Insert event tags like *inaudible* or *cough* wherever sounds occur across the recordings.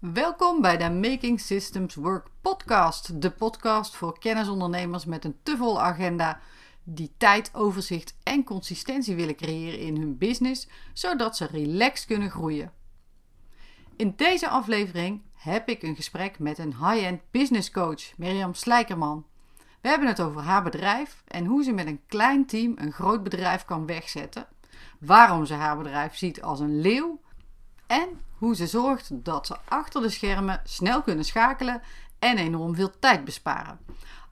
Welkom bij de Making Systems Work podcast. De podcast voor kennisondernemers met een te volle agenda die tijd, overzicht en consistentie willen creëren in hun business, zodat ze relaxed kunnen groeien. In deze aflevering heb ik een gesprek met een high-end business coach, Mirjam Slijkerman. We hebben het over haar bedrijf en hoe ze met een klein team een groot bedrijf kan wegzetten. Waarom ze haar bedrijf ziet als een leeuw en hoe ze zorgt dat ze achter de schermen snel kunnen schakelen en enorm veel tijd besparen.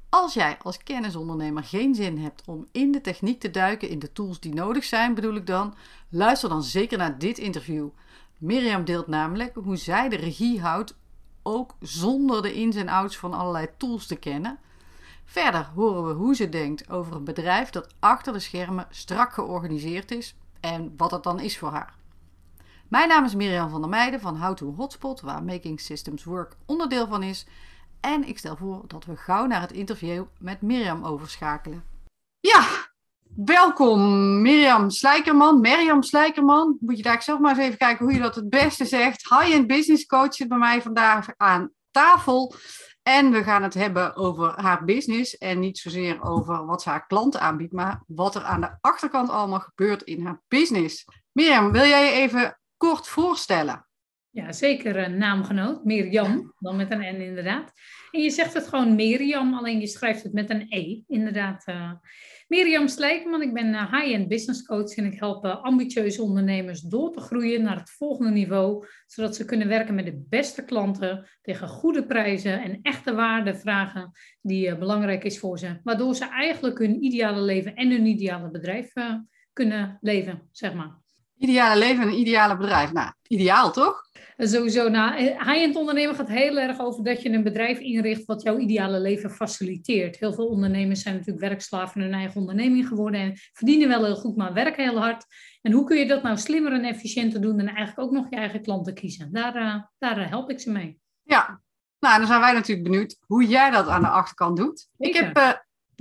Als jij als kennisondernemer geen zin hebt om in de techniek te duiken, in de tools die nodig zijn, bedoel ik dan, luister dan zeker naar dit interview. Mirjam deelt namelijk hoe zij de regie houdt, ook zonder de ins en outs van allerlei tools te kennen. Verder horen we hoe ze denkt over een bedrijf dat achter de schermen strak georganiseerd is en wat het dan is voor haar. Mijn naam is Mirjam van der Meijden van How to Hotspot, waar Making Systems Work onderdeel van is. En ik stel voor dat we gauw naar het interview met Mirjam overschakelen. Ja, welkom Mirjam Slijkerman. Mirjam Slijkerman, moet je daar zelf maar eens even kijken hoe je dat het beste zegt. High-end business coach zit bij mij vandaag aan tafel. En we gaan het hebben over haar business en niet zozeer over wat ze haar klanten aanbiedt, maar wat er aan de achterkant allemaal gebeurt in haar business. Mirjam, wil jij je even kort voorstellen? Ja, zeker een naamgenoot. Mirjam, dan met een N inderdaad. En je zegt het gewoon Mirjam, alleen je schrijft het met een E, inderdaad. Uh, Mirjam Slijkman, ik ben uh, high-end business coach en ik help ambitieuze ondernemers door te groeien naar het volgende niveau, zodat ze kunnen werken met de beste klanten tegen goede prijzen en echte waardevragen die belangrijk is voor ze, waardoor ze eigenlijk hun ideale leven en hun ideale bedrijf kunnen leven, zeg maar. Ideale leven en een ideale bedrijf. Nou, ideaal toch? Sowieso. Nou, high-end ondernemen gaat heel erg over dat je een bedrijf inricht wat jouw ideale leven faciliteert. Heel veel ondernemers zijn natuurlijk werkslaven van hun eigen onderneming geworden en verdienen wel heel goed, maar werken heel hard. En hoe kun je dat nou slimmer en efficiënter doen en eigenlijk ook nog je eigen klanten kiezen? Daar, uh, daar help ik ze mee. Ja, nou, dan zijn wij natuurlijk benieuwd hoe jij dat aan de achterkant doet. Ik heb uh,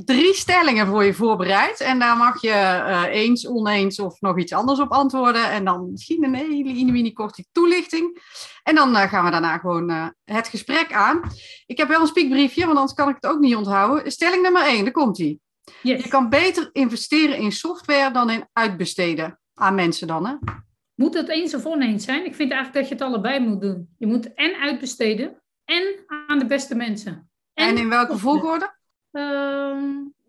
drie stellingen voor je voorbereid. En daar mag je uh, eens, oneens of nog iets anders op antwoorden. En dan misschien een hele mini korte toelichting. En dan uh, gaan we daarna gewoon uh, het gesprek aan. Ik heb wel een spiekbriefje, want anders kan ik het ook niet onthouden. Stelling nummer één, daar komt ie. Yes. Je kan beter investeren in software dan in uitbesteden aan mensen dan, hè? Moet dat eens of oneens zijn? Ik vind eigenlijk dat je het allebei moet doen. Je moet en uitbesteden en aan de beste mensen. En, en in welke volgorde? Uh,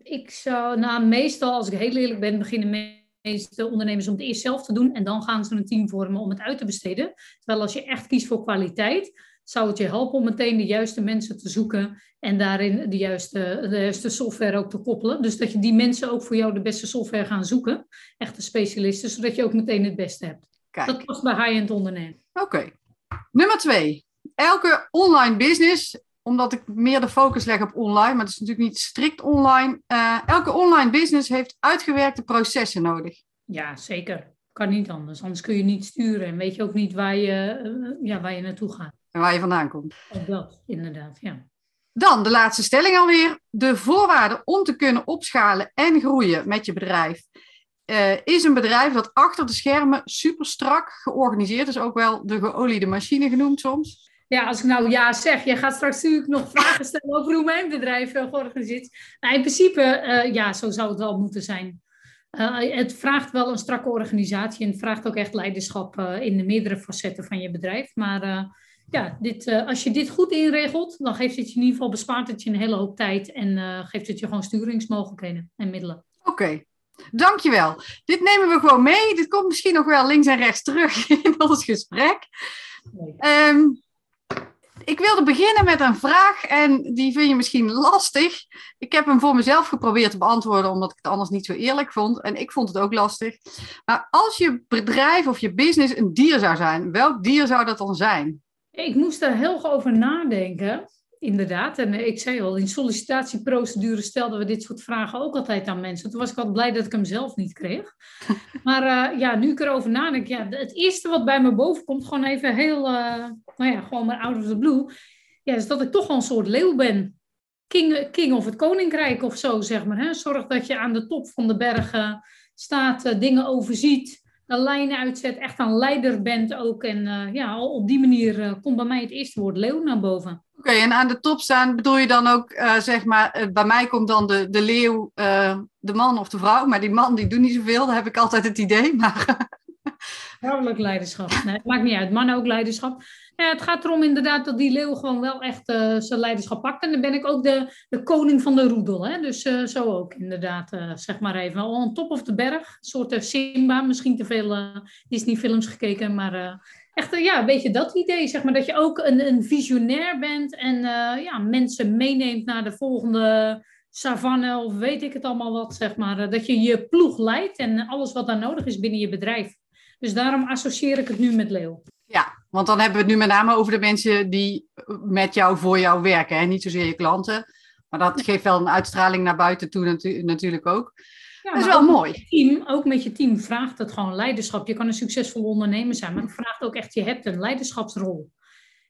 ik zou, nou, meestal, als ik heel eerlijk ben, beginnen de meeste ondernemers om het eerst zelf te doen. En dan gaan ze een team vormen om het uit te besteden. Terwijl als je echt kiest voor kwaliteit, zou het je helpen om meteen de juiste mensen te zoeken. En daarin de juiste, de juiste software ook te koppelen. Dus dat je die mensen ook voor jou de beste software gaan zoeken. Echte specialisten, zodat je ook meteen het beste hebt. Kijk. Dat past bij high-end ondernemen. Oké. Nummer twee. Elke online business omdat ik meer de focus leg op online, maar het is natuurlijk niet strikt online. Uh, elke online business heeft uitgewerkte processen nodig. Ja, zeker. Kan niet anders. Anders kun je niet sturen en weet je ook niet waar je, uh, ja, waar je naartoe gaat. En waar je vandaan komt. Ook dat, inderdaad, ja. Dan de laatste stelling alweer. De voorwaarden om te kunnen opschalen en groeien met je bedrijf. Uh, is een bedrijf dat achter de schermen super strak georganiseerd is, ook wel de geoliede machine genoemd soms. Ja, als ik nou ja zeg, je gaat straks natuurlijk nog vragen stellen over hoe mijn bedrijf uh, georganiseerd is. Nou, in principe, uh, ja, zo zou het wel moeten zijn. Uh, het vraagt wel een strakke organisatie en het vraagt ook echt leiderschap in de meerdere facetten van je bedrijf. Maar ja, dit, als je dit goed inregelt, dan geeft het je in ieder geval bespaart het je een hele hoop tijd en geeft het je gewoon sturingsmogelijkheden en middelen. Oké, okay. Dankjewel. Dit nemen we gewoon mee. Dit komt misschien nog wel links en rechts terug *laughs* in ons gesprek. Nee. Um, ik wilde beginnen met een vraag en die vind je misschien lastig. Ik heb hem voor mezelf geprobeerd te beantwoorden omdat ik het anders niet zo eerlijk vond. En ik vond het ook lastig. Maar als je bedrijf of je business een dier zou zijn, welk dier zou dat dan zijn? Ik moest daar heel over nadenken inderdaad. En eh, ik zei al, in sollicitatieprocedure stelden we dit soort vragen ook altijd aan mensen. Toen was ik altijd blij dat ik hem zelf niet kreeg. *laughs* Maar uh, ja, nu ik erover nadenk, ja, het eerste wat bij me boven komt, gewoon even heel, uh, nou ja, gewoon maar out of the blue, ja, is dat ik toch wel een soort leeuw ben. King, king of het koninkrijk of zo, zeg maar. Hè? Zorg dat je aan de top van de bergen staat, dingen overziet, een lijn uitzet, echt een leider bent ook. En uh, ja, op die manier uh, komt bij mij het eerste woord leeuw naar boven. Oké, en aan de top staan bedoel je dan ook, uh, zeg maar, bij mij komt dan de, de leeuw, de man of de vrouw. Maar die man die doet niet zoveel, daar heb ik altijd het idee. Maar... *laughs* Vrouwelijk leiderschap. Nee, het maakt niet uit, mannen ook leiderschap. Ja, het gaat erom inderdaad dat die leeuw gewoon wel echt zijn leiderschap pakt. En dan ben ik ook de, de koning van de roedel. Hè? Dus zo ook inderdaad, zeg maar even. On top of de berg, een soort Simba. Misschien te veel Disney-films gekeken, maar echt ja, een beetje dat idee. Zeg maar, dat je ook een, een visionair bent en ja, mensen meeneemt naar de volgende savanne of weet ik het allemaal wat. Zeg maar. dat je je ploeg leidt en alles wat daar nodig is binnen je bedrijf. Dus daarom associeer ik het nu met leeuw. Ja, want dan hebben we het nu met name over de mensen die met jou voor jou werken. Hè? Niet zozeer je klanten. Maar dat geeft wel een uitstraling naar buiten toe natu natuurlijk ook. Ja, dat is wel mooi. Team, ook met je team vraagt het gewoon leiderschap. Je kan een succesvol ondernemer zijn, maar het vraagt ook echt, je hebt een leiderschapsrol.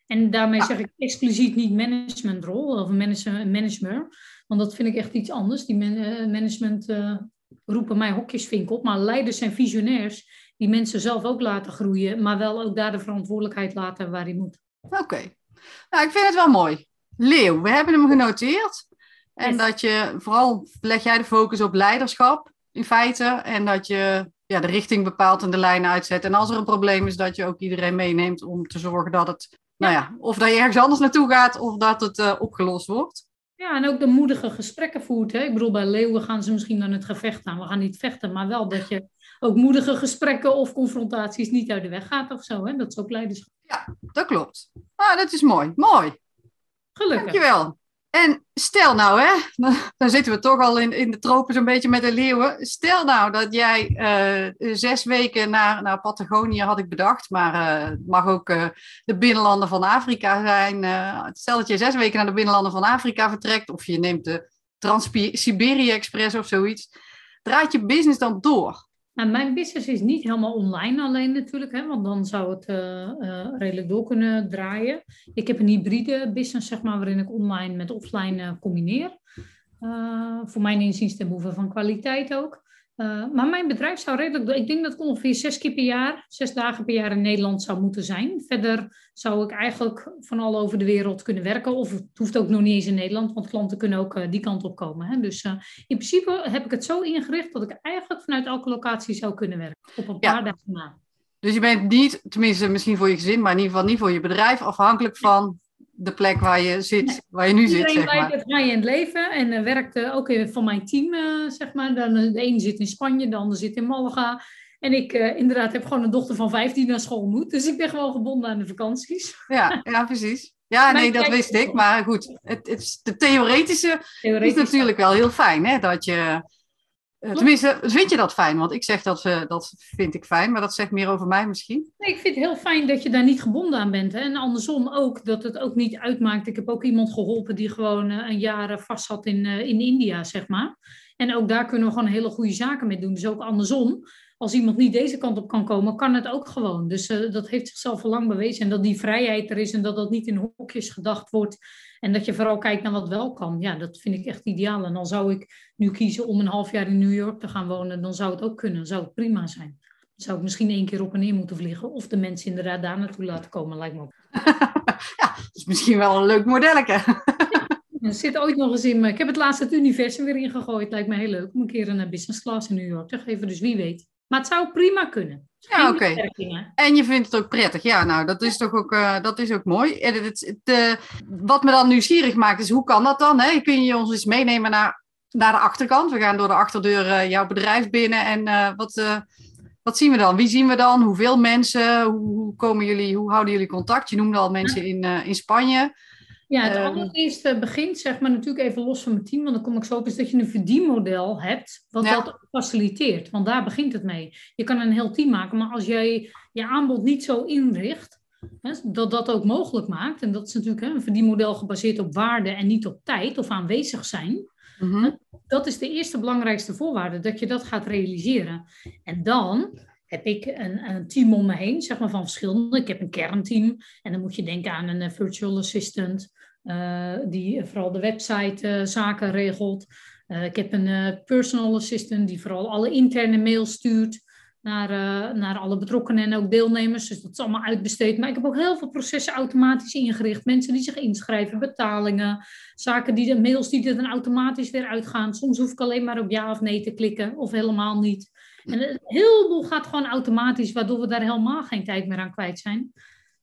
En daarmee zeg ik expliciet niet managementrol of manager, want dat vind ik echt iets anders. Die eh, management uh, roepen mij hokjesvink op, maar leiders en visionairs die mensen zelf ook laten groeien, maar wel ook daar de verantwoordelijkheid laten waar hij moet. Oké. Nou, ik vind het wel mooi. Leeuw, we hebben hem genoteerd. En dat je, vooral leg jij de focus op leiderschap in feite. En dat je ja, de richting bepaalt en de lijnen uitzet. En als er een probleem is, dat je ook iedereen meeneemt om te zorgen dat het, nou ja, of dat je ergens anders naartoe gaat of dat het uh, opgelost wordt. Ja, en ook de moedige gesprekken voert. Hè? Ik bedoel, bij leeuwen gaan ze misschien dan het gevecht aan. We gaan niet vechten, maar wel dat je ook moedige gesprekken of confrontaties niet uit de weg gaat of zo. Hè? Dat is ook leiderschap. Ja, dat klopt. Ah, dat is mooi. Mooi. Gelukkig. Dankjewel. En stel nou, hè, *laughs* dan zitten we toch al in, in de tropen zo'n beetje met de leeuwen. Stel nou dat jij uh, zes weken naar, naar Patagonië had ik bedacht, maar uh, het mag ook uh, de binnenlanden van Afrika zijn. stel dat je zes weken naar de binnenlanden van Afrika vertrekt, of je neemt de Trans-Siberië Express of zoiets. Draait je business dan door? Nou, mijn business is niet helemaal online alleen natuurlijk, hè, want dan zou het uh, uh, redelijk door kunnen draaien. Ik heb een hybride business, zeg maar, waarin ik online met offline uh, combineer. voor mijn inziens ten behoeve van kwaliteit ook. Uh, maar mijn bedrijf zou redelijk, ik denk dat ik ongeveer zes keer per jaar, zes dagen per jaar in Nederland zou moeten zijn. Verder zou ik eigenlijk van al over de wereld kunnen werken. Of het hoeft ook nog niet eens in Nederland, want klanten kunnen ook uh, die kant op komen. Hè. Dus uh, in principe heb ik het zo ingericht dat ik eigenlijk vanuit elke locatie zou kunnen werken. Op een paar dagen na. Dus je bent niet, tenminste misschien voor je gezin, maar in ieder geval niet voor je bedrijf, afhankelijk van de plek waar je zit, waar je nu zit, zeg maar. het high-end leven en uh, werkt ook in, van mijn team, uh, zeg maar. Dan, eh, de ene zit in Spanje, de ander zit in Malaga. En ik uh, inderdaad heb gewoon een dochter van 15 naar school moet. Dus ik ben gewoon gebonden aan de vakanties. Ja, ja precies. Ja, *laughs* nee, dat wist ik. Maar goed, het, het, de theoretische is natuurlijk wel heel fijn, hè? Dat je uh, tenminste, vind je dat fijn? Want ik zeg dat, uh, dat vind ik fijn, maar dat zegt meer over mij misschien. Nee, ik vind het heel fijn dat je daar niet gebonden aan bent. Hè? En andersom ook, dat het ook niet uitmaakt. Ik heb ook iemand geholpen die gewoon uh, een jaar vast zat in, in India, zeg maar. En ook daar kunnen we gewoon hele goede zaken mee doen. Dus ook andersom, als iemand niet deze kant op kan komen, kan het ook gewoon. Dus dat heeft zichzelf al lang bewezen. En dat die vrijheid er is en dat dat niet in hokjes gedacht wordt. En dat je vooral kijkt naar wat wel kan. Ja, dat vind ik echt ideaal. En dan zou ik nu kiezen om een half jaar in New York te gaan wonen. Dan zou het ook kunnen. Dan zou het prima zijn. Dan zou ik misschien één keer op en neer moeten vliegen. Of de mensen inderdaad daar naartoe laten komen, lijkt me op. *laughs* ja, dat is misschien wel een leuk modelletje. *laughs* Er zit ooit nog eens in. Ik heb het laatst het universum weer ingegooid. Lijkt me heel leuk om een keer een business class in New York te geven. Dus wie weet. Maar het zou prima kunnen. Ja, oké. En je vindt het ook prettig. Ja, nou, dat is toch ook, uh, dat is ook mooi. En het, het, uh, wat me dan nieuwsgierig maakt, is hoe kan dat dan? Hè? Kun je ons eens meenemen naar, naar de achterkant? We gaan door de achterdeur uh, jouw bedrijf binnen. En wat, wat zien we dan? Wie zien we dan? Hoeveel mensen? Hoe, hoe, komen jullie, hoe houden jullie contact? Je noemde al mensen in, in Spanje. Ja, het um, allereerste begint zeg maar natuurlijk even los van mijn team, want dan kom ik zo op, is dat je een verdienmodel hebt wat dat faciliteert. Want daar begint het mee. Je kan een heel team maken, maar als jij je aanbod niet zo inricht, hè, dat dat ook mogelijk maakt, en dat is natuurlijk hè, een verdienmodel gebaseerd op waarde en niet op tijd of aanwezig zijn, mm -hmm. dat is de eerste belangrijkste voorwaarde, dat je dat gaat realiseren. En dan heb ik een, een, team om me heen, zeg maar van verschillende. Ik heb een kernteam en dan moet je denken aan een virtual assistant, die vooral de website uh, zaken regelt. Uh, ik heb een personal assistant die vooral alle interne mails stuurt. naar, naar alle betrokkenen en ook deelnemers. Dus dat is allemaal uitbesteed. Maar ik heb ook heel veel processen automatisch ingericht. Mensen die zich inschrijven, betalingen, zaken die de mails die er dan automatisch weer uitgaan. Soms hoef ik alleen maar op ja of nee te klikken of helemaal niet. En een heleboel gaat gewoon automatisch, waardoor we daar helemaal geen tijd meer aan kwijt zijn.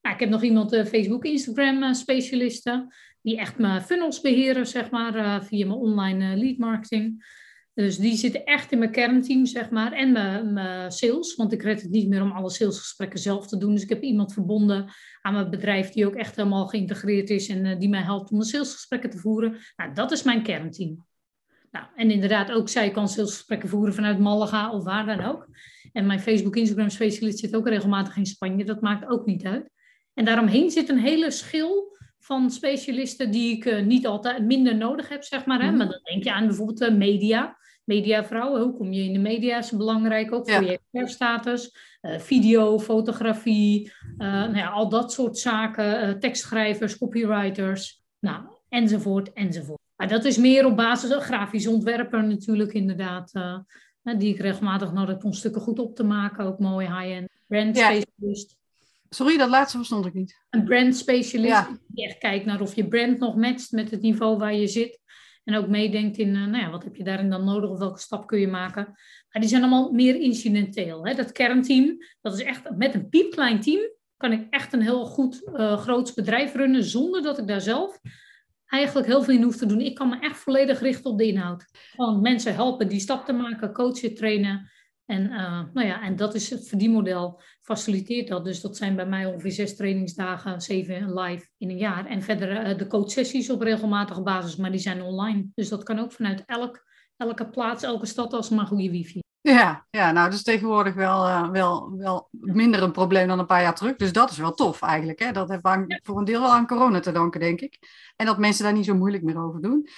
Nou, ik heb nog iemand, uh, Facebook, Instagram specialisten, die echt mijn funnels beheren, zeg maar, via mijn online lead marketing. Dus die zitten echt in mijn kernteam, zeg maar, en mijn, sales. Want ik red het niet meer om alle salesgesprekken zelf te doen. Dus ik heb iemand verbonden aan mijn bedrijf die ook echt helemaal geïntegreerd is en uh, die mij helpt om de salesgesprekken te voeren. Nou, dat is mijn kernteam. Nou, en inderdaad, ook zij kan salesgesprekken voeren vanuit Malaga of waar dan ook. En mijn Facebook, Instagram specialist zit ook regelmatig in Spanje. Dat maakt ook niet uit. En daaromheen zit een hele schil van specialisten die ik uh, niet altijd minder nodig heb, zeg maar. Hè? Mm. Maar dan denk je aan bijvoorbeeld uh, media mediavrouwen. Hoe kom je in de media? Is belangrijk ook voor je expertstatus. Uh, video, fotografie, uh, nou ja, al dat soort zaken. Uh, tekstschrijvers, copywriters, nou, enzovoort, enzovoort. Maar dat is meer op basis van grafisch ontwerper natuurlijk inderdaad. die ik regelmatig nodig heb om stukken goed op te maken. Ook mooi high-end. Brand specialist. Sorry, dat laatste verstond ik niet. Een brand specialist die echt kijkt naar of je brand nog matcht met het niveau waar je zit. En ook meedenkt in, uh, nou ja, wat heb je daarin dan nodig of welke stap kun je maken. Maar die zijn allemaal meer incidenteel. Hè? Dat kernteam, dat is echt met een piepklein team, kan ik echt een heel goed uh, groots bedrijf runnen zonder dat ik daar zelf eigenlijk heel veel in hoef te doen. Ik kan me echt volledig richten op de inhoud. Gewoon mensen helpen die stap te maken, coachen, trainen. En, uh, nou ja, en dat is het verdienmodel, faciliteert dat. Dus dat zijn bij mij ongeveer zes trainingsdagen, zeven live in een jaar. En verder uh, de coachsessies op regelmatige basis, maar die zijn online. Dus dat kan ook vanuit elk, elke plaats, elke stad als maar goede wifi. Ja, ja, nou, dat is tegenwoordig wel, uh, wel, wel minder een probleem dan een paar jaar terug. Dus dat is wel tof eigenlijk. Hè? Dat heeft aan, voor een deel wel aan corona te danken, denk ik. En dat mensen daar niet zo moeilijk meer over doen.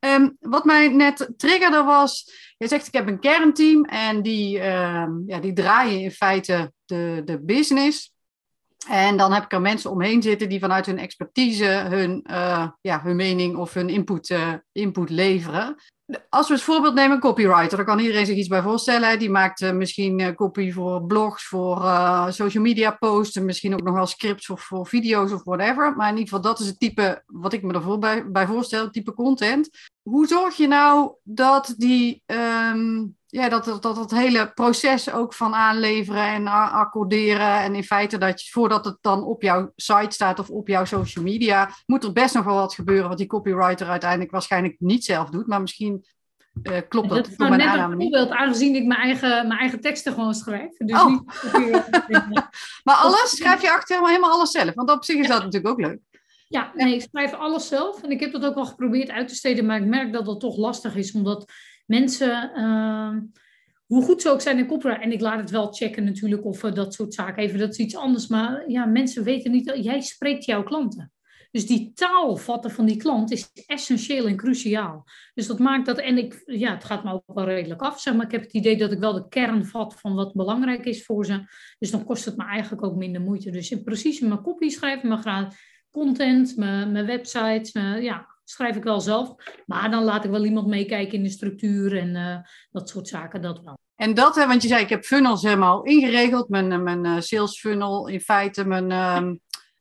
Um, wat mij net triggerde was, je zegt ik heb een kernteam en die, um, ja, die draaien in feite de, de business. En dan heb ik er mensen omheen zitten die vanuit hun expertise hun, uh, ja, hun mening of hun input, uh, input leveren als we het voorbeeld nemen, copywriter, daar kan iedereen zich iets bij voorstellen. Die maakt uh, misschien uh, copy voor blogs, voor uh, social media posts, en misschien ook nog wel scripts of voor video's of whatever. Maar in ieder geval, dat is het type wat ik me ervoor bij, bij voorstel, type content. Hoe zorg je nou dat die, um, ja, dat, dat, dat het hele proces ook van aanleveren en accorderen en in feite dat je, voordat het dan op jouw site staat of op jouw social media, moet er best nog wel wat gebeuren wat die copywriter uiteindelijk waarschijnlijk niet zelf doet, maar misschien uh, klopt dat, dat voor mijn aanname niet. voorbeeld, aangezien ik mijn eigen, mijn eigen teksten gewoon schrijf. Dus oh. niet *laughs* maar alles, schrijf je achter helemaal alles zelf? Want op zich is dat natuurlijk ook leuk. Ja, nee, ik schrijf alles zelf. En ik heb dat ook wel geprobeerd uit te steden, maar ik merk dat dat toch lastig is, omdat mensen, uh, hoe goed ze ook zijn in copyright, en ik laat het wel checken natuurlijk of uh, dat soort zaken even, dat is iets anders, maar ja, mensen weten niet, jij spreekt jouw klanten. Dus die taal vatten van die klant is essentieel en cruciaal. Dus dat maakt dat, en ik, ja, het gaat me ook wel redelijk af, zeg maar. Ik heb het idee dat ik wel de kern vat van wat belangrijk is voor ze. Dus dan kost het me eigenlijk ook minder moeite. Dus in precies mijn kopie schrijven, mijn graag content, mijn, mijn websites, mijn, ja, schrijf ik wel zelf. Maar dan laat ik wel iemand meekijken in de structuur en uh, dat soort zaken, dat wel. En dat, hè, want je zei, ik heb funnels helemaal ingeregeld. Mijn, mijn uh, sales funnel, in feite mijn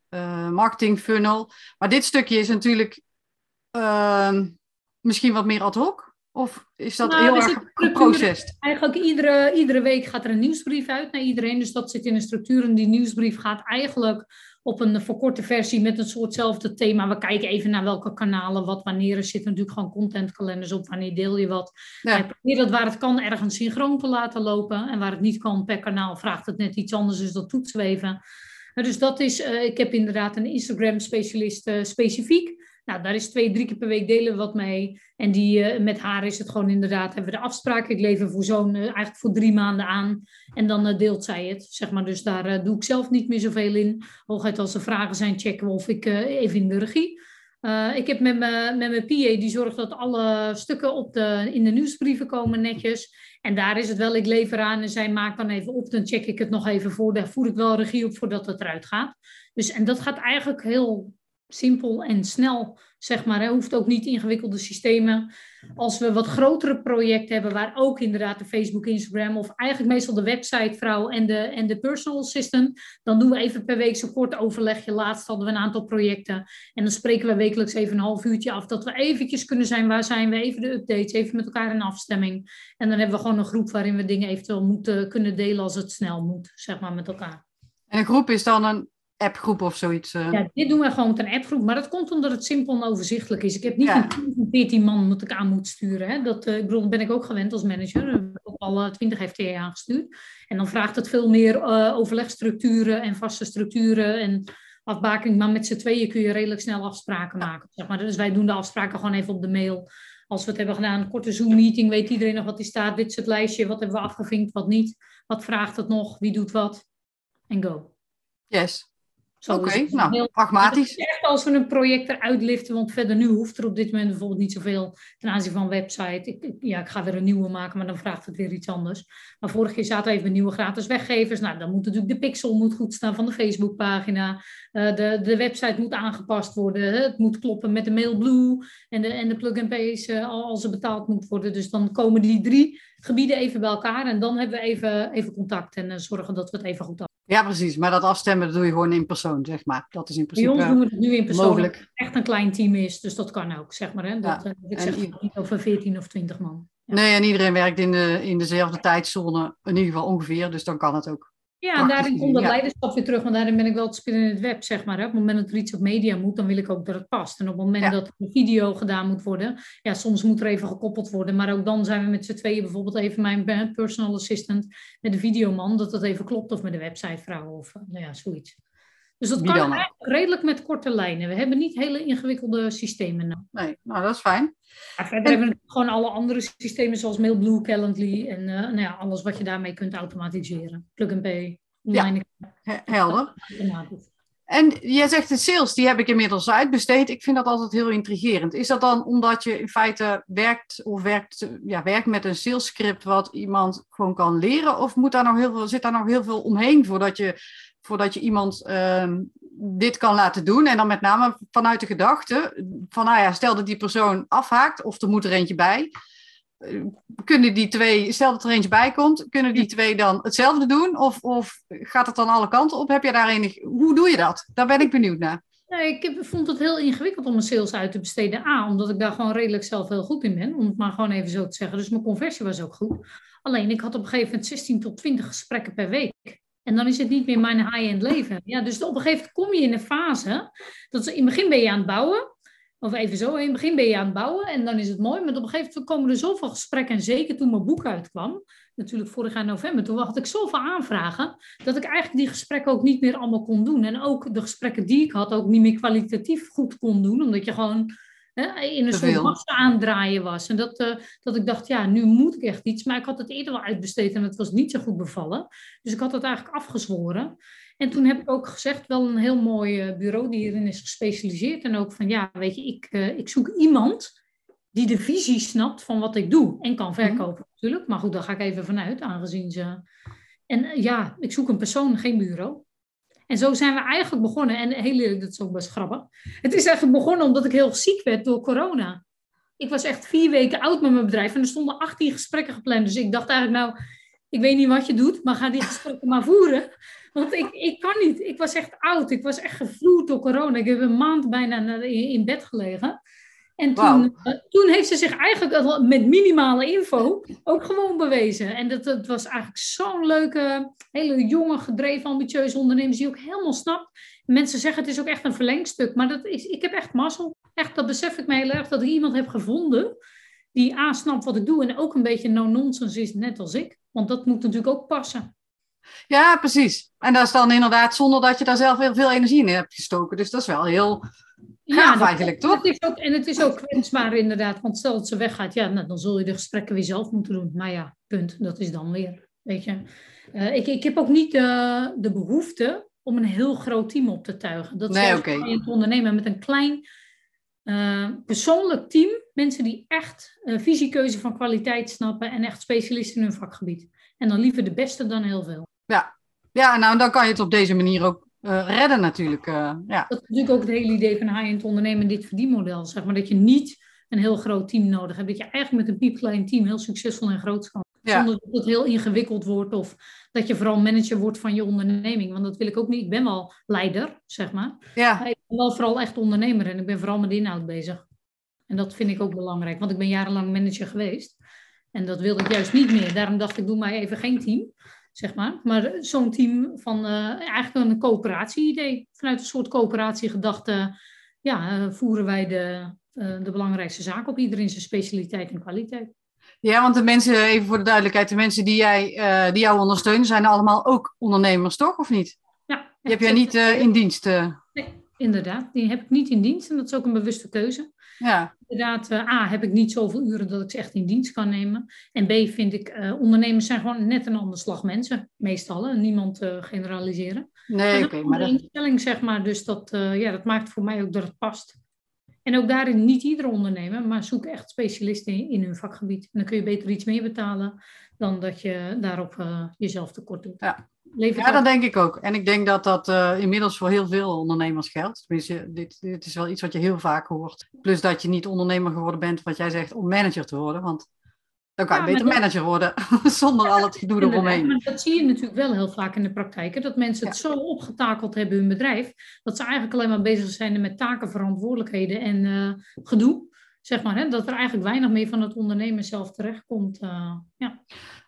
uh, marketing funnel. Maar dit stukje is natuurlijk ehm, misschien wat meer ad hoc. Of is dat nou, heel erg geprocessed? Eigenlijk iedere, iedere week gaat er een nieuwsbrief uit naar iedereen. Dus dat zit in een structuur. En die nieuwsbrief gaat eigenlijk op een verkorte versie met een soortzelfde thema. We kijken even naar welke kanalen, wat wanneer. Er zitten natuurlijk gewoon contentkalenders op, wanneer deel je wat. Ja. probeer dat waar het kan ergens synchroon te laten lopen. En waar het niet kan per kanaal vraagt het net iets anders, dus dat toetsen we even. Dus dat is, uh, ik heb inderdaad een Instagram specialist uh, specifiek. Nou, daar is twee, drie keer per week delen we wat mee. En die, uh, met haar is het gewoon inderdaad, hebben we de afspraak. Ik lever voor zo'n, uh, eigenlijk voor drie maanden aan. En dan uh, deelt zij het, zeg maar. Dus daar doe ik zelf niet meer zoveel in. Hooguit als er vragen zijn, checken we of ik even in de regie. ik heb met, me, met mijn PA, die zorgt dat alle stukken op de, in de nieuwsbrieven komen netjes. En daar is het wel, ik lever aan en zij maakt dan even op. Dan check ik het nog even voor. Daar voer ik wel regie op voordat het eruit gaat. Dus, en dat gaat eigenlijk heel simpel en snel, zeg maar. Hè. Hoeft ook niet ingewikkelde systemen. Als we wat grotere projecten hebben, waar ook inderdaad de Facebook, Instagram of eigenlijk meestal de websitevrouw en de, en de personal assistant, dan doen we even per week zo'n kort overlegje. Laatst hadden we een aantal projecten en dan spreken we wekelijks even een half uurtje af, dat we eventjes kunnen zijn, waar zijn we, even de updates, even met elkaar in afstemming. En dan hebben we gewoon een groep waarin we dingen eventueel moeten kunnen delen als het snel moet, zeg maar, met elkaar. En een groep is dan een appgroep of zoiets? Uh... Ja, dit doen we gewoon met een appgroep. Maar dat komt omdat het simpel en overzichtelijk is. Ik heb niet een team van 14 man dat ik aan moet sturen. Hè. Dat, uh, ik bedoel, ben ik ook gewend als manager. Ik heb ook al 20 FTE aangestuurd. En dan vraagt het veel meer uh, overlegstructuren en vaste structuren en afbakening. Maar met z'n tweeën kun je redelijk snel afspraken maken. Zeg maar. Dus wij doen de afspraken gewoon even op de mail. Als we het hebben gedaan, een korte Zoom-meeting, weet iedereen nog wat die staat. Dit is het lijstje, wat hebben we afgevinkt, wat niet. Wat vraagt het nog, wie doet wat. En go. Yes. Oké, okay, nou, heel, pragmatisch. Echt als we een project eruit liften, want verder nu hoeft er op dit moment bijvoorbeeld niet zoveel ten aanzien van website. Ik, ja, ik ga weer een nieuwe maken, maar dan vraagt het weer iets anders. Maar vorige keer zaten we even nieuwe gratis weggevers. Nou, dan moet natuurlijk de pixel moet goed staan van de Facebookpagina. Uh, de, de website moet aangepast worden. Het moet kloppen met de Mailblue en de, en de plug-and-pays uh, als er betaald moet worden. Dus dan komen die drie gebieden even bij elkaar en dan hebben we even, even contact en uh, zorgen dat we het even goed ja, precies. Maar dat afstemmen dat doe je gewoon in persoon, zeg maar. Dat is in principe Bij ons doen we het nu in persoon. Mogelijk. echt een klein team is, dus dat kan ook, zeg maar. Hè? Dat, ja. Ik zeg niet over 14 of 20 man. Ja. Nee, en iedereen werkt in, de, in dezelfde tijdzone, in ieder geval ongeveer, dus dan kan het ook. Ja, en daarin komt dat leiderschap weer terug, want daarin ben ik wel te spelen in het web, zeg maar. Hè. Op het moment dat er iets op media moet, dan wil ik ook dat het past. En op het moment dat een video gedaan moet worden, ja, soms moet er even gekoppeld worden. Maar ook dan zijn we met z'n tweeën bijvoorbeeld even mijn personal assistant met de videoman, dat dat even klopt, of met de websitevrouw of nou ja, zoiets. Dus dat kan eigenlijk redelijk met korte lijnen. We hebben niet hele ingewikkelde systemen. Nee, nou dat is fijn. verder hebben we gewoon alle andere systemen zoals Mailblue, Calendly en uh, nou ja, alles wat je daarmee kunt automatiseren. Plug-and-pay, Ja, helder. En jij zegt de sales, die heb ik inmiddels uitbesteed. Ik vind dat altijd heel intrigerend. Is dat dan omdat je in feite werkt of werkt, ja, werkt met een salescript wat iemand gewoon kan leren? Of moet daar nog heel veel, zit daar nog heel veel omheen voordat je voordat je iemand ehm, dit kan laten doen. En dan met name vanuit de gedachte van, nou ja, stel dat die persoon afhaakt of er moet er eentje bij. Eh, kunnen die twee, stel dat er eentje bij komt, kunnen die twee dan hetzelfde doen? Of, of gaat het dan alle kanten op? Heb je daar enig, hoe doe je dat? Daar ben ik benieuwd naar. Nee, ik heb, vond het heel ingewikkeld om mijn sales uit te besteden. A, omdat ik daar gewoon redelijk zelf heel goed in ben, om het maar gewoon even zo te zeggen. Dus mijn conversie was ook goed. Alleen ik had op een gegeven moment 16 tot 20 gesprekken per week. En dan is het niet meer mijn high-end leven. Ja, dus op een gegeven moment kom je in een fase. Dat in het begin ben je aan het bouwen. Of even zo, in het begin ben je aan het bouwen en dan is het mooi. Maar op een gegeven moment komen er zoveel gesprekken. En zeker toen mijn boek uitkwam, natuurlijk vorig jaar november, toen had ik zoveel aanvragen. Dat ik eigenlijk die gesprekken ook niet meer allemaal kon doen. En ook de gesprekken die ik had, ook niet meer kwalitatief goed kon doen. Omdat je gewoon in een soort massa aandraaien was. En dat, uh, dat ik dacht, ja, nu moet ik echt iets. Maar ik had het eerder wel uitbesteed en het was niet zo goed bevallen. Dus ik had het eigenlijk afgezworen. En toen heb ik ook gezegd, wel een heel mooi eh, bureau die hierin is gespecialiseerd. En ook van, ja, weet je, ik, uh, ik zoek iemand die de visie snapt van wat ik doe. En kan mhm. verkopen natuurlijk. Maar goed, daar ga ik even vanuit, aangezien ze... En ja, ik zoek een persoon, geen bureau. En zo zijn we eigenlijk begonnen. En heel eerlijk, dat is ook best grappig. Het is eigenlijk begonnen omdat ik heel ziek werd door corona. Ik was echt vier weken oud met mijn bedrijf en er stonden 18 gesprekken gepland. Dus ik dacht eigenlijk, nou, ik weet niet wat je doet, maar ga die gesprekken maar voeren. Want ik, ik kan niet. Ik was echt oud. Ik was echt gevloerd door corona. Ik heb een maand bijna in bed gelegen. En toen, eh, toen heeft ze zich eigenlijk met minimale info ook gewoon bewezen. En dat, dat was eigenlijk zo'n leuke, hele jonge, gedreven, ambitieuze ondernemer die ook helemaal snapt. Mensen zeggen het is ook echt een verlengstuk, maar dat is, ik heb echt mazzel. Echt, dat besef ik me heel erg, dat ik iemand heb gevonden die A, snapt wat ik doe en ook een beetje no-nonsense is, net als ik. Want dat moet natuurlijk ook passen. Ja, precies. En dat is dan inderdaad zonder dat je daar zelf heel veel energie in hebt gestoken. Dus dat is wel heel ja, eigenlijk, toch? Het is ook, en het is ook kwetsbaar inderdaad, want stel dat ze weggaat, ja, nou, dan zul je de gesprekken weer zelf moeten doen. Maar ja, punt, dat is dan weer, weet je. Uh, ik, ik heb ook niet uh, de behoefte om een heel groot team op te tuigen. Dat nee. Okay. ondernemen met een klein uh, persoonlijk team. Mensen die echt visiekeuze van kwaliteit snappen en echt specialisten in hun vakgebied. En dan liever de beste dan heel veel. Ja, ja nou dan kan je het op deze manier ook redden natuurlijk. ja. Dat is natuurlijk ook het hele idee van high-end ondernemen, dit verdienmodel. Zeg maar dat je niet een heel groot team nodig hebt. Dat je eigenlijk met een piepklein team heel succesvol en groot kan. Zonder dat het heel ingewikkeld wordt of dat je vooral manager wordt van je onderneming. Want dat wil ik ook niet. Ik ben wel leider, zeg maar. Ja. Maar ik ben wel vooral echt ondernemer en ik ben vooral met inhoud bezig. En dat vind ik ook belangrijk, want ik ben jarenlang manager geweest. En dat wilde ik juist niet meer. Daarom dacht ik, doe maar even geen team, zeg maar. Maar zo'n team van uh, eigenlijk een coöperatie-idee. Vanuit een soort coöperatiegedachte ja, uh, voeren wij de, uh, de belangrijkste zaak op. Iedereen zijn specialiteit en kwaliteit. Ja, want de mensen, even voor de duidelijkheid, de mensen die, jij, die jou ondersteunen, zijn allemaal ook ondernemers, toch? Of niet? Ja. Die heb jij niet in dienst? Nee, inderdaad. Die heb ik niet in dienst en dat is ook een bewuste keuze. Ja. Inderdaad, uh, A, heb ik niet zoveel uren dat ik ze echt in dienst kan nemen. En B, vind ik, uh, ondernemers zijn gewoon net een ander slag mensen, meestal. Hè? Niemand uh, generaliseren. Nee, oké. Okay, maar dat... instelling, zeg maar, dus dat, ja, dat maakt voor mij ook dat het past. En ook daarin niet iedere ondernemer, maar zoek echt specialisten in, in hun vakgebied. En dan kun je beter iets meer betalen dan dat je daarop jezelf tekort doet. Ja. Ja, dat denk ik ook. En ik denk dat dat uh, inmiddels voor heel veel ondernemers geldt. Tenminste, dit, dit is wel iets wat je heel vaak hoort. Plus dat je niet ondernemer geworden bent, wat jij zegt, om manager te worden. Want dan kan je ja, beter dat... manager worden, *laughs* zonder al het gedoe eromheen. Maar dat zie je natuurlijk wel heel vaak in de praktijk. Dat mensen het zo opgetakeld hebben, hun bedrijf, dat ze eigenlijk alleen maar bezig zijn met taken, verantwoordelijkheden en uh, gedoe. Zeg maar, hè? dat er eigenlijk weinig meer van het ondernemen zelf terechtkomt. Uh, ja.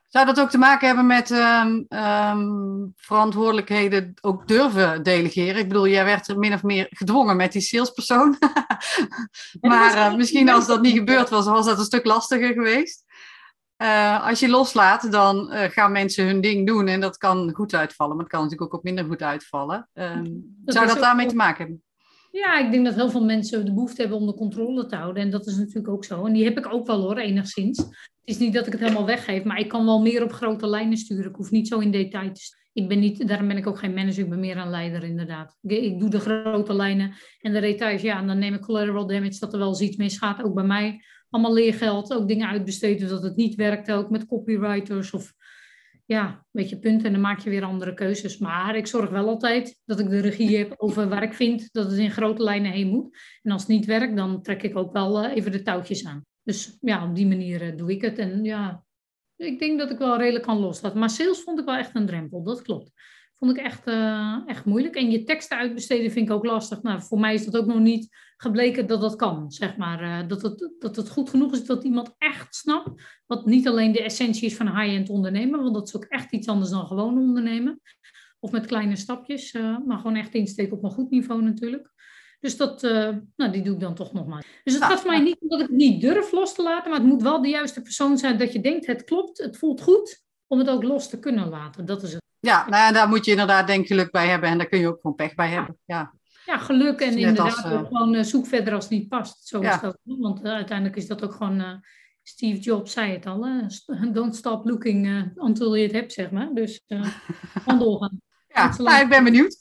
Zou dat ook te maken hebben met um, um, verantwoordelijkheden ook durven delegeren? Ik bedoel, jij werd er min of meer gedwongen met die salespersoon. *laughs* maar uh, misschien als dat niet gebeurd was, was dat een stuk lastiger geweest. Uh, als je loslaat, dan uh, gaan mensen hun ding doen en dat kan goed uitvallen. Maar het kan natuurlijk ook op minder goed uitvallen. Dat zou dat daarmee te maken hebben? Ja, ik denk dat heel veel mensen de behoefte hebben om de controle te houden. En dat is natuurlijk ook zo. En die heb ik ook wel hoor, enigszins. Is niet dat ik het helemaal weggeef, maar ik kan wel meer op grote lijnen sturen. Ik hoef niet zo in detail te ik ben niet, daarom ben ik ook geen manager, ik ben meer een leider inderdaad. Ik, doe de grote lijnen en de details, ja, en dan neem ik collateral damage dat er wel eens iets misgaat. Ook bij mij allemaal leergeld, ook dingen uitbesteden dat het niet werkt, ook met copywriters of ja, weet je, punt. En dan maak je weer andere keuzes. Maar ik zorg wel altijd dat ik de regie heb over waar ik vind dat het in grote lijnen heen moet. En als het niet werkt, dan trek ik ook wel uh, even de touwtjes aan. Dus ja, op die manier uh, doe ik het. En ja, ik denk dat ik wel redelijk kan loslaten. Maar sales vond ik wel echt een drempel, dat klopt. Vond ik echt, uh, echt moeilijk. En je teksten uitbesteden vind ik ook lastig. Nou, voor mij is dat ook nog niet gebleken dat dat kan, zeg maar. Uh, dat, het, dat het goed genoeg is dat iemand echt snapt wat niet alleen de essentie is van high-end ondernemen, want dat is ook echt iets anders dan gewoon ondernemen. Of met kleine stapjes, maar gewoon echt insteken op een goed niveau natuurlijk. Dus dat, nou, die doe ik dan toch nog maar. Dus het gaat voor mij niet omdat ik het niet durf los te laten, maar het moet wel de juiste persoon zijn dat je denkt, het klopt, het voelt goed, om het ook los te kunnen laten. Dat is het. Ja, nou ja, daar moet je inderdaad denk geluk bij hebben en daar kun je ook gewoon pech bij hebben. Ja, ja geluk en inderdaad als, uh, gewoon uh, zoek verder als het niet past. Zo ja. is dat. Want uiteindelijk is dat ook gewoon, Steve Jobs zei het al, *laughs* don't stop looking until je het hebt, zeg maar. Dus *laughs* gewoon doorgaan. Ja, nou, ik ben benieuwd.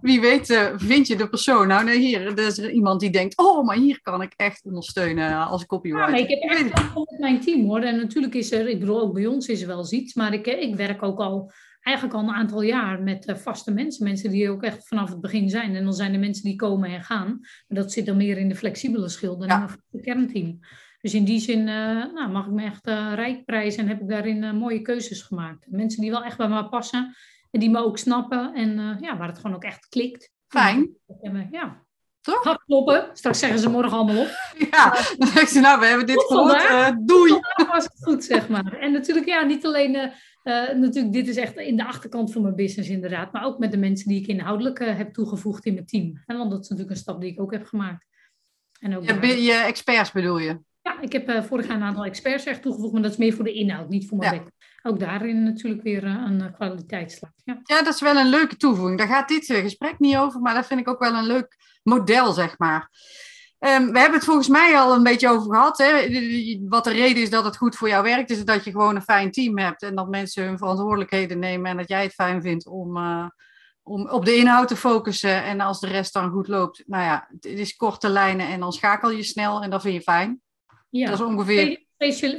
Wie weet vind je de persoon. Nou, nee, hier er is er iemand die denkt, oh, maar hier kan ik echt ondersteunen als copywriter. Ja, maar ik heb echt met mijn team hoor. En natuurlijk is er, ik bedoel, ook bij ons is er wel eens iets. Maar ik, ik werk ook al eigenlijk al een aantal jaar met uh, vaste mensen. Mensen die ook echt vanaf het begin zijn. En dan zijn er mensen die komen en gaan. Maar dat zit dan meer in de flexibele schil dan ja. in het kernteam. Dus in die zin uh, nou, mag ik me echt rijk prijzen en heb ik daarin mooie keuzes gemaakt. Mensen die wel echt bij me passen en die me ook snappen en ja, waar het gewoon ook echt klikt. Fijn. Ja. Toch? Hard kloppen. Straks zeggen ze morgen allemaal op. *laughs* Ja, dan zeggen ze nou, we hebben dit gehoord. doei. Dat was het goed, zeg maar. En natuurlijk, ja, niet alleen uh, natuurlijk, dit is echt in de achterkant van mijn business inderdaad. Maar ook met de mensen die ik inhoudelijk heb toegevoegd in mijn team. En want dat is natuurlijk een stap die ik ook heb gemaakt. En ook je, je experts bedoel je? Ja, ik heb vorig jaar een aantal experts echt toegevoegd. Maar dat is meer voor de inhoud, niet voor mijn ja. Ook daarin natuurlijk weer een kwaliteitsslag. Ja. ja, dat is wel een leuke toevoeging. Daar gaat dit gesprek niet over. Maar dat vind ik ook wel een leuk model, zeg maar. Um, we hebben het volgens mij al een beetje over gehad. Hè? Wat de reden is dat het goed voor jou werkt, is dat je gewoon een fijn team hebt en dat mensen hun verantwoordelijkheden nemen en dat jij het fijn vindt om, uh, om op de inhoud te focussen. En als de rest dan goed loopt, nou ja, het is korte lijnen en dan schakel je snel en dat vind je fijn. Ja, dat is ongeveer.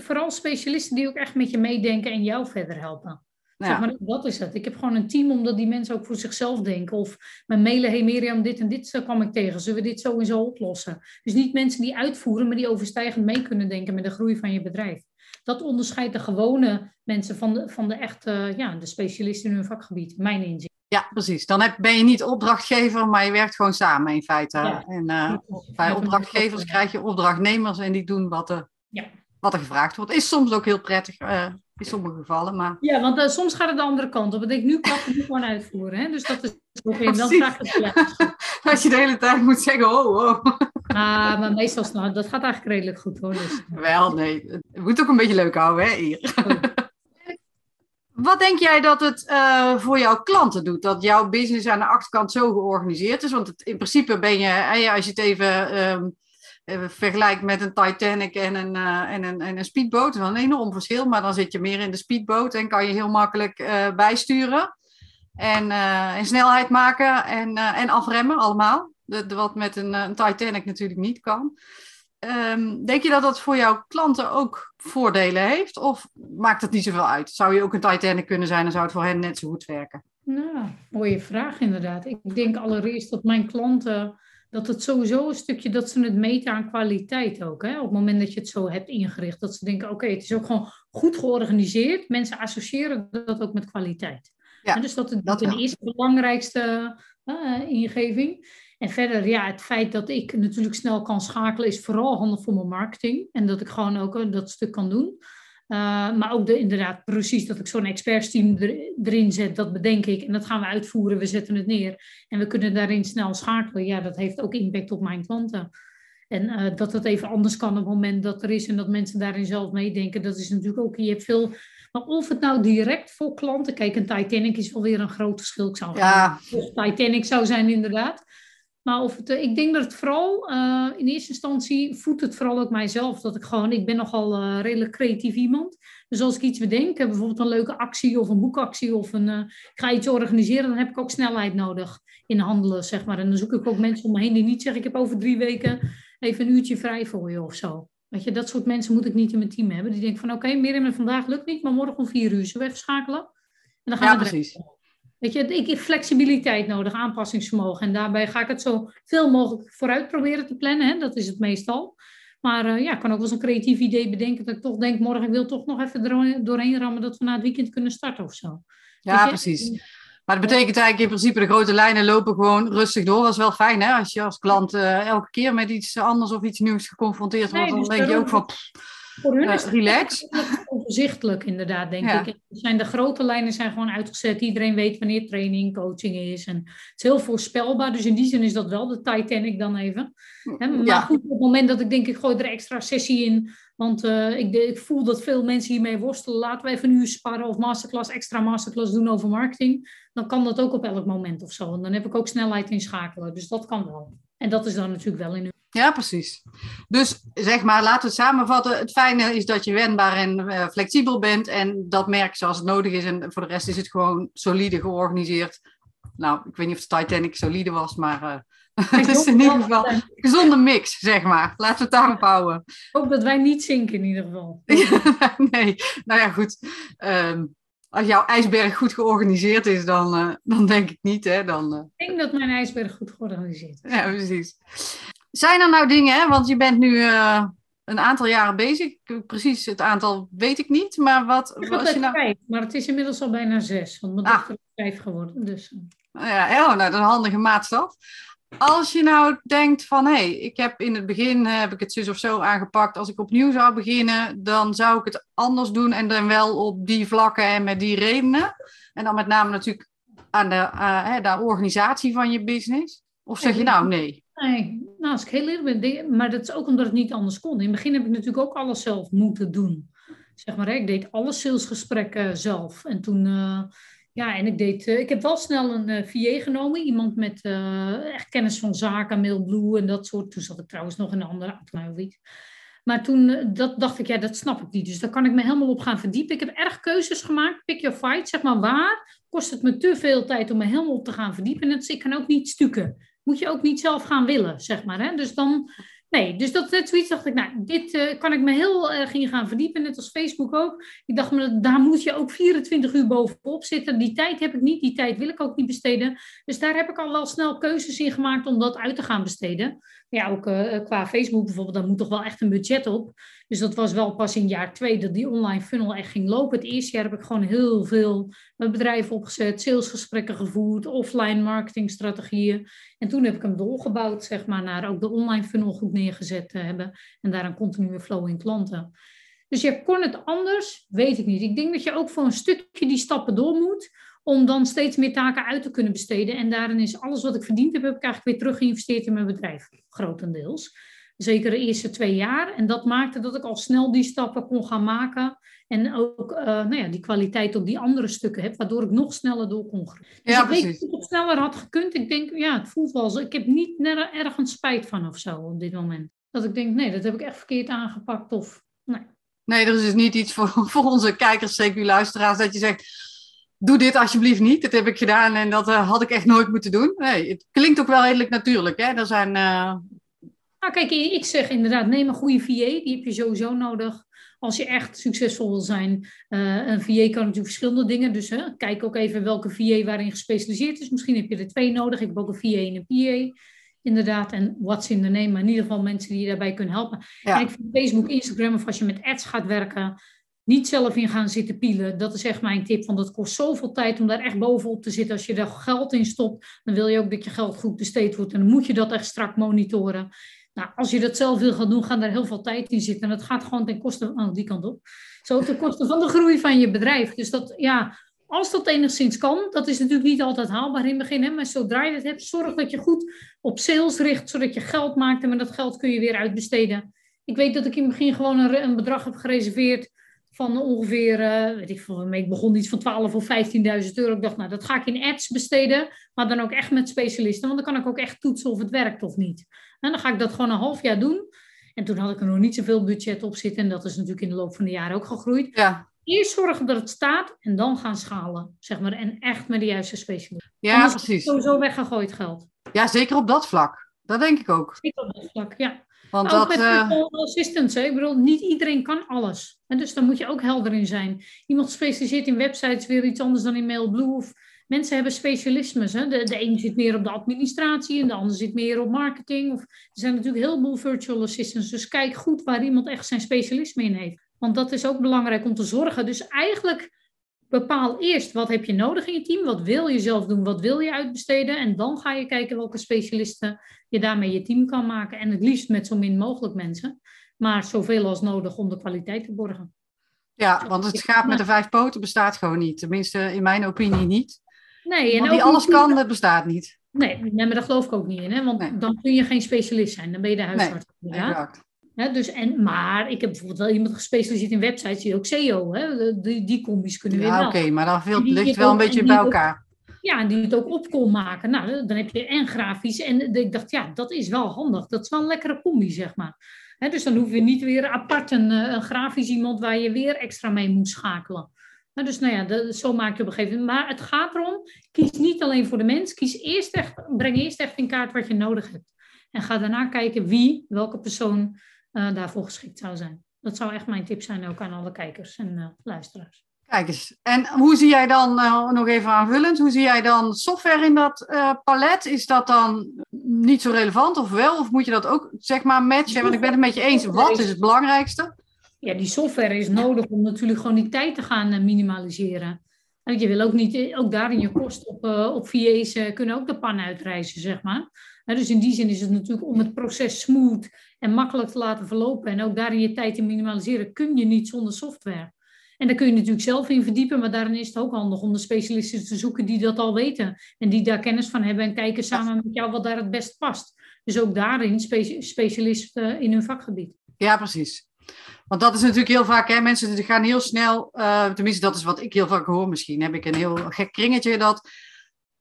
Vooral specialisten die ook echt met je meedenken en jou verder helpen. Zeg maar, dat is het. Ik heb gewoon een team omdat die mensen ook voor zichzelf denken. Of mijn mailen, hey Mirjam, dit en dit kwam ik tegen. Zullen we dit zo en zo oplossen? Dus niet mensen die uitvoeren, maar die overstijgend mee kunnen denken met de groei van je bedrijf. Dat onderscheidt de gewone mensen van de, van de echte, ja, de specialisten in hun vakgebied, mijn inzicht. Ja, precies. Dan heb, ben je niet opdrachtgever, maar je werkt gewoon samen in feite. En uh, bij opdrachtgevers krijg je opdrachtnemers en die doen wat er, ja. Wat er gevraagd wordt. Is soms ook heel prettig uh, in sommige gevallen. Maar... Ja, want uh, soms gaat het de andere kant op. Want ik nu kan het niet gewoon uitvoeren. Hè? Dus dat is oké. Dan vraag ik *laughs* Als je de hele tijd moet zeggen, oh, oh. Ah, maar meestal, nou, dat gaat eigenlijk redelijk goed hoor. Dus. Wel, nee. Het moet ook een beetje leuk houden, hè, hier. *laughs* Wat denk jij dat het uh, voor jouw klanten doet? Dat jouw business aan de achterkant zo georganiseerd is? Want het, in principe ben je, als je het even um, vergelijkt met een Titanic en een, uh, en, een, en een speedboot, dat is een enorm verschil. Maar dan zit je meer in de speedboot en kan je heel makkelijk uh, bijsturen. En, snelheid maken en, en afremmen allemaal. De, wat met een, een Titanic natuurlijk niet kan. Um, denk je dat dat voor jouw klanten ook voordelen heeft? Of maakt het niet zoveel uit? Zou je ook een Titanic kunnen zijn en zou het voor hen net zo goed werken? Nou, mooie vraag inderdaad. Ik denk allereerst dat mijn klanten, dat het sowieso een stukje dat ze het meten aan kwaliteit ook. Hè? Op het moment dat je het zo hebt ingericht, dat ze denken, oké, het is ook gewoon goed georganiseerd. Mensen associëren dat ook met kwaliteit. Ja, dus dat is de eerste belangrijkste uh, ingeving. En verder, ja, het feit dat ik natuurlijk snel kan schakelen is vooral handig voor mijn marketing. En dat ik gewoon ook eh, dat stuk kan doen. Uh, maar ook de, inderdaad precies dat ik zo'n expertsteam er, erin zet, dat bedenk ik. En dat gaan we uitvoeren, we zetten het neer. En we kunnen daarin snel schakelen. Ja, dat heeft ook impact op mijn klanten. En uh, dat het even anders kan op het moment dat er is en dat mensen daarin zelf meedenken. Dat is natuurlijk ook, je hebt veel... Maar of het nou direct voor klanten... Kijk, een Titanic is wel weer een groot verschil. Ik zou ja. Titanic zou zijn inderdaad. Maar of het, ik denk dat het vooral, uh, in eerste instantie voedt het vooral ook mijzelf. Dat ik gewoon, ik ben nogal uh, redelijk creatief iemand. Dus als ik iets bedenk, bijvoorbeeld een leuke actie of een boekactie of een, uh, ik ga iets organiseren, dan heb ik ook snelheid nodig in handelen, zeg maar. En dan zoek ik ook mensen om me heen die niet zeggen, ik heb over drie weken even een uurtje vrij voor je of zo. Weet je, dat soort mensen moet ik niet in mijn team hebben. Die denken van, oké, okay, Mirjam, vandaag lukt niet, maar morgen om vier uur zullen we even schakelen? En dan gaan ja, we precies. Weet je, ik heb flexibiliteit nodig, aanpassingsvermogen. En daarbij ga ik het zo veel mogelijk vooruit proberen te plannen. Hè? Dat is het meestal. Maar uh, ja, ik kan ook wel eens een creatief idee bedenken dat ik toch denk, morgen ik wil toch nog even doorheen rammen dat we na het weekend kunnen starten of zo. Ja, precies. Maar dat betekent eigenlijk in principe de grote lijnen lopen gewoon rustig door. Dat is wel fijn hè, als je als klant uh, elke keer met iets anders of iets nieuws geconfronteerd wordt. Nee, dus dan denk je ook van... Voor hun het relax. Overzichtelijk, inderdaad, denk ik. Zijn de grote lijnen zijn gewoon uitgezet. Iedereen weet wanneer training, coaching is. En het is heel voorspelbaar. Dus in die zin is dat wel de Titanic dan even. Maar goed, op het moment dat ik denk, ik gooi er extra sessie in. Want uh, ik, ik, voel dat veel mensen hiermee worstelen. Laten we even nu sparren of masterclass, extra masterclass doen over marketing. Dan kan dat ook op elk moment of zo. En dan heb ik ook snelheid in schakelen. Dus dat kan wel. En dat is dan natuurlijk wel in ja, precies. Dus zeg maar, laten we het samenvatten. Het fijne is dat je wendbaar en uh, flexibel bent en dat merk zoals het nodig is. En voor de rest is het gewoon solide georganiseerd. Nou, ik weet niet of de Titanic solide was, maar uh, *laughs* het is in ieder geval een gezonde mix, zeg maar. Laten we het daarop houden. Ik hoop dat wij niet zinken in ieder geval. *laughs* nee, nou ja, goed. Um, als jouw ijsberg goed georganiseerd is, dan, uh, dan denk ik niet. Hè? Dan, uh... Ik denk dat mijn ijsberg goed georganiseerd is. Ja, precies. Zijn er nou dingen, hè? want je bent nu uh, een aantal jaren bezig. Precies het aantal weet ik niet, maar wat... Ik was je nou... vijf, maar het is inmiddels al bijna zes, want mijn ah. dochter is vijf geworden. Dus. Ja, oh, nou, dat is een handige maatstaf. Als je nou denkt van, hé, hey, ik heb in het begin heb ik het zus of zo aangepakt. Als ik opnieuw zou beginnen, dan zou ik het anders doen en dan wel op die vlakken en met die redenen. En dan met name natuurlijk aan de, uh, de organisatie van je business. Of zeg je nou nee? Nee, nou, als ik heel eerlijk ben, maar dat is ook omdat het niet anders kon. In het begin heb ik natuurlijk ook alles zelf moeten doen. Zeg maar, ik deed alle salesgesprekken zelf. En toen, uh, ja, en ik deed, uh, ik heb wel snel een uh, eh, VA genomen. Iemand met echt kennis van zaken, Mailblue en dat soort. Toen zat ik trouwens nog in een andere automobiel. Maar toen dat dacht ik, ja, dat snap ik niet. Dus daar kan ik me helemaal op gaan verdiepen. Ik heb erg keuzes gemaakt. Pick your fight, zeg maar waar. Kost het me te veel tijd om me helemaal op te gaan verdiepen. En is, ik kan ook niet stukken moet je ook niet zelf gaan willen, zeg maar. Hè? Dus dan, Nee, dus dat net zoiets dacht ik, nou, dit uh, kan ik me heel erg in gaan verdiepen, net als Facebook ook. Ik dacht, me, daar moet je ook 24 uur bovenop zitten. Die tijd heb ik niet, die tijd wil ik ook niet besteden. Dus daar heb ik al wel snel keuzes in gemaakt om dat uit te gaan besteden. Ja, ook uh, qua Facebook bijvoorbeeld, daar moet toch wel echt een budget op. Dus dat was wel pas in jaar twee dat die online funnel echt ging lopen. Het eerste jaar heb ik gewoon heel veel bedrijven opgezet, salesgesprekken gevoerd, offline marketingstrategieën. En toen heb ik hem doorgebouwd, zeg maar, naar ook de online funnel goed neergezet te hebben. En daar een continue flow in klanten. Dus ja, kon het anders? Weet ik niet. Ik denk dat je ook voor een stukje die stappen door moet. Om dan steeds meer taken uit te kunnen besteden. En daarin is alles wat ik verdiend heb, heb ik eigenlijk weer terug geïnvesteerd in mijn bedrijf. Grotendeels. Zeker de eerste twee jaar. En dat maakte dat ik al snel die stappen kon gaan maken. En ook uh, nou ja, die kwaliteit op die andere stukken heb, waardoor ik nog sneller door kon groeien. Dus ja, ik weet dat het sneller had gekund. Ik denk, ja, het voelt wel zo. Ik heb niet ergens spijt van of zo op dit moment. Dat ik denk, nee, dat heb ik echt verkeerd aangepakt. Of, nee. Nee, er is dus niet iets voor, *laughs* voor onze kijkers, zeker luisteraars, dat je zegt, doe dit alsjeblieft niet. Dat heb ik gedaan en dat uh, had ik echt nooit moeten doen. Nee, het klinkt ook wel redelijk natuurlijk. Hè? Er zijn uh, nou, kijk, ik zeg inderdaad, neem een goede VA. Die heb je sowieso nodig als je echt succesvol wil zijn. Uh, een VA kan natuurlijk verschillende dingen. Dus hè, kijk ook even welke VA waarin gespecialiseerd is. Misschien heb je er twee nodig. Ik heb ook een VA en een PA. Inderdaad, en what's in the name. Maar in ieder geval mensen die je daarbij kunnen helpen. Ja. En ik vind Facebook, Instagram of als je met ads gaat werken niet zelf in gaan zitten pielen. Dat is echt mijn tip. Want dat kost zoveel tijd om daar echt bovenop te zitten. Als je daar geld in stopt, dan wil je ook dat je geld goed besteed wordt. En dan moet je dat echt strak monitoren. Nou, als je dat zelf wil gaan doen, gaat er heel veel tijd in zitten. En dat gaat gewoon ten koste van oh, die kant op. Zo ten koste van de groei van je bedrijf. Dus dat, ja, als dat enigszins kan, dat is natuurlijk niet altijd haalbaar in het begin. Hè, maar zodra je het hebt, zorg dat je goed op sales richt, zodat je geld maakt. En met dat geld kun je weer uitbesteden. Ik weet dat ik in het begin gewoon een, een bedrag heb gereserveerd van ongeveer, uh, weet ik veel, ik begon iets van 12 of 15.000 euro. Ik dacht, nou, dat ga ik in ads besteden, maar dan ook echt met specialisten, want dan kan ik ook echt toetsen of het werkt of niet. En dan ga ik dat gewoon een half jaar doen. En toen had ik er nog niet zoveel budget op zitten en dat is natuurlijk in de loop van de jaren ook gegroeid. Ja. Eerst zorgen dat het staat en dan gaan schalen, zeg maar, en echt met de juiste specialisten. Ja, Anders precies. Is sowieso weggegooid geld. Ja, zeker op dat vlak. Dat denk ik ook. Zeker op dat vlak, ja. Want ook dat, met uh... assistants. Hè? Ik bedoel, niet iedereen kan alles. En dus daar moet je ook helder in zijn. Iemand specialiseert in websites weer iets anders dan in Mailblue. Of mensen hebben specialismes. Hè? De, de een zit meer op de administratie en de ander zit meer op marketing. Of, er zijn natuurlijk heel veel virtual assistants. Dus kijk goed waar iemand echt zijn specialisme in heeft. Want dat is ook belangrijk om te zorgen. Dus eigenlijk bepaal eerst wat heb je nodig in je team. Wat wil je zelf doen? Wat wil je uitbesteden? En dan ga je kijken welke specialisten je daarmee je team kan maken. En het liefst met zo min mogelijk mensen. Maar zoveel als nodig om de kwaliteit te borgen. Ja, want het schaap met de vijf poten bestaat gewoon niet. Tenminste, in mijn opinie niet. Nee, en die alles kan, dat bestaat niet. Nee, nee, maar daar geloof ik ook niet in. Hè? Want dan kun je geen specialist zijn. Dan ben je de huisarts. Nee, exact. Dus, en, maar ik heb bijvoorbeeld wel iemand gespecialiseerd in websites, die ook SEO. Hè? Die, die combis kunnen we ja, wel. oké, maar dan veel, ligt wel een beetje bij elkaar. ja, en die het ook op kon maken. Nou, dan heb je en grafisch. En ik dacht, ja, dat is wel handig. Dat is wel een lekkere combi, zeg maar. dus dan hoef je niet weer apart een, eh, een grafisch iemand waar je weer extra mee moet schakelen. Nou, dus nou ja, zo maak je op een gegeven moment. Maar het gaat erom, kies niet alleen voor de mens. Kies eerst echt, breng eerst echt in kaart wat je nodig hebt. En ga daarna kijken wie, welke persoon uh, daarvoor geschikt zou zijn. Dat zou echt mijn tip zijn ook aan alle kijkers en uh, luisteraars. Kijk eens. En hoe zie jij dan, uh, nog even aanvullend, hoe zie jij dan software in dat palet? Is dat dan niet zo relevant of wel? Of moet je dat ook zeg maar matchen? Want ik ben het met je eens. Wat is het belangrijkste? Ja, die software is nodig om natuurlijk gewoon die tijd te gaan minimaliseren. En je wil ook niet, ook daarin je kosten op, op VA's kunnen ook de pan uitreizen, zeg maar dus in die zin is het natuurlijk om het proces smooth en makkelijk te laten verlopen en ook daarin je tijd te minimaliseren, kun je niet zonder software. En daar kun je natuurlijk zelf in verdiepen, maar daarin is het ook handig om de specialisten te zoeken die dat al weten en die daar kennis van hebben en kijken samen met jou wat daar het best past. Dus ook daarin specialisten in hun vakgebied. Ja, precies. Want dat is natuurlijk heel vaak, hè, mensen gaan heel snel, uh, tenminste dat is wat ik heel vaak hoor, misschien heb ik een heel gek kringetje dat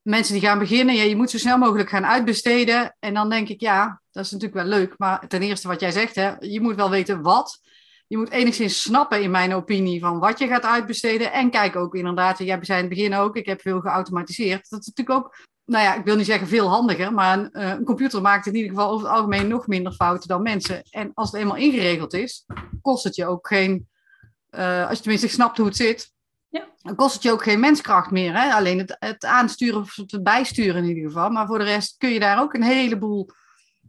mensen die gaan beginnen, ja, je moet zo snel mogelijk gaan uitbesteden. En dan denk ik, ja, dat is natuurlijk wel leuk. Maar ten eerste wat jij zegt, hè, je moet wel weten wat. Je moet enigszins snappen, in mijn opinie, van wat je gaat uitbesteden. En kijk ook inderdaad, jij zei in het begin ook, ik heb veel geautomatiseerd. Dat is natuurlijk ook nou ja, ik wil niet zeggen veel handiger, maar een, een, computer maakt in ieder geval over het algemeen nog minder fouten dan mensen. En als het eenmaal ingeregeld is, kost het je ook geen, uh, als je tenminste snapt hoe het zit, ja. dan kost het je ook geen menskracht meer. Hè? Alleen het, het aansturen of het bijsturen in ieder geval. Maar voor de rest kun je daar ook een heleboel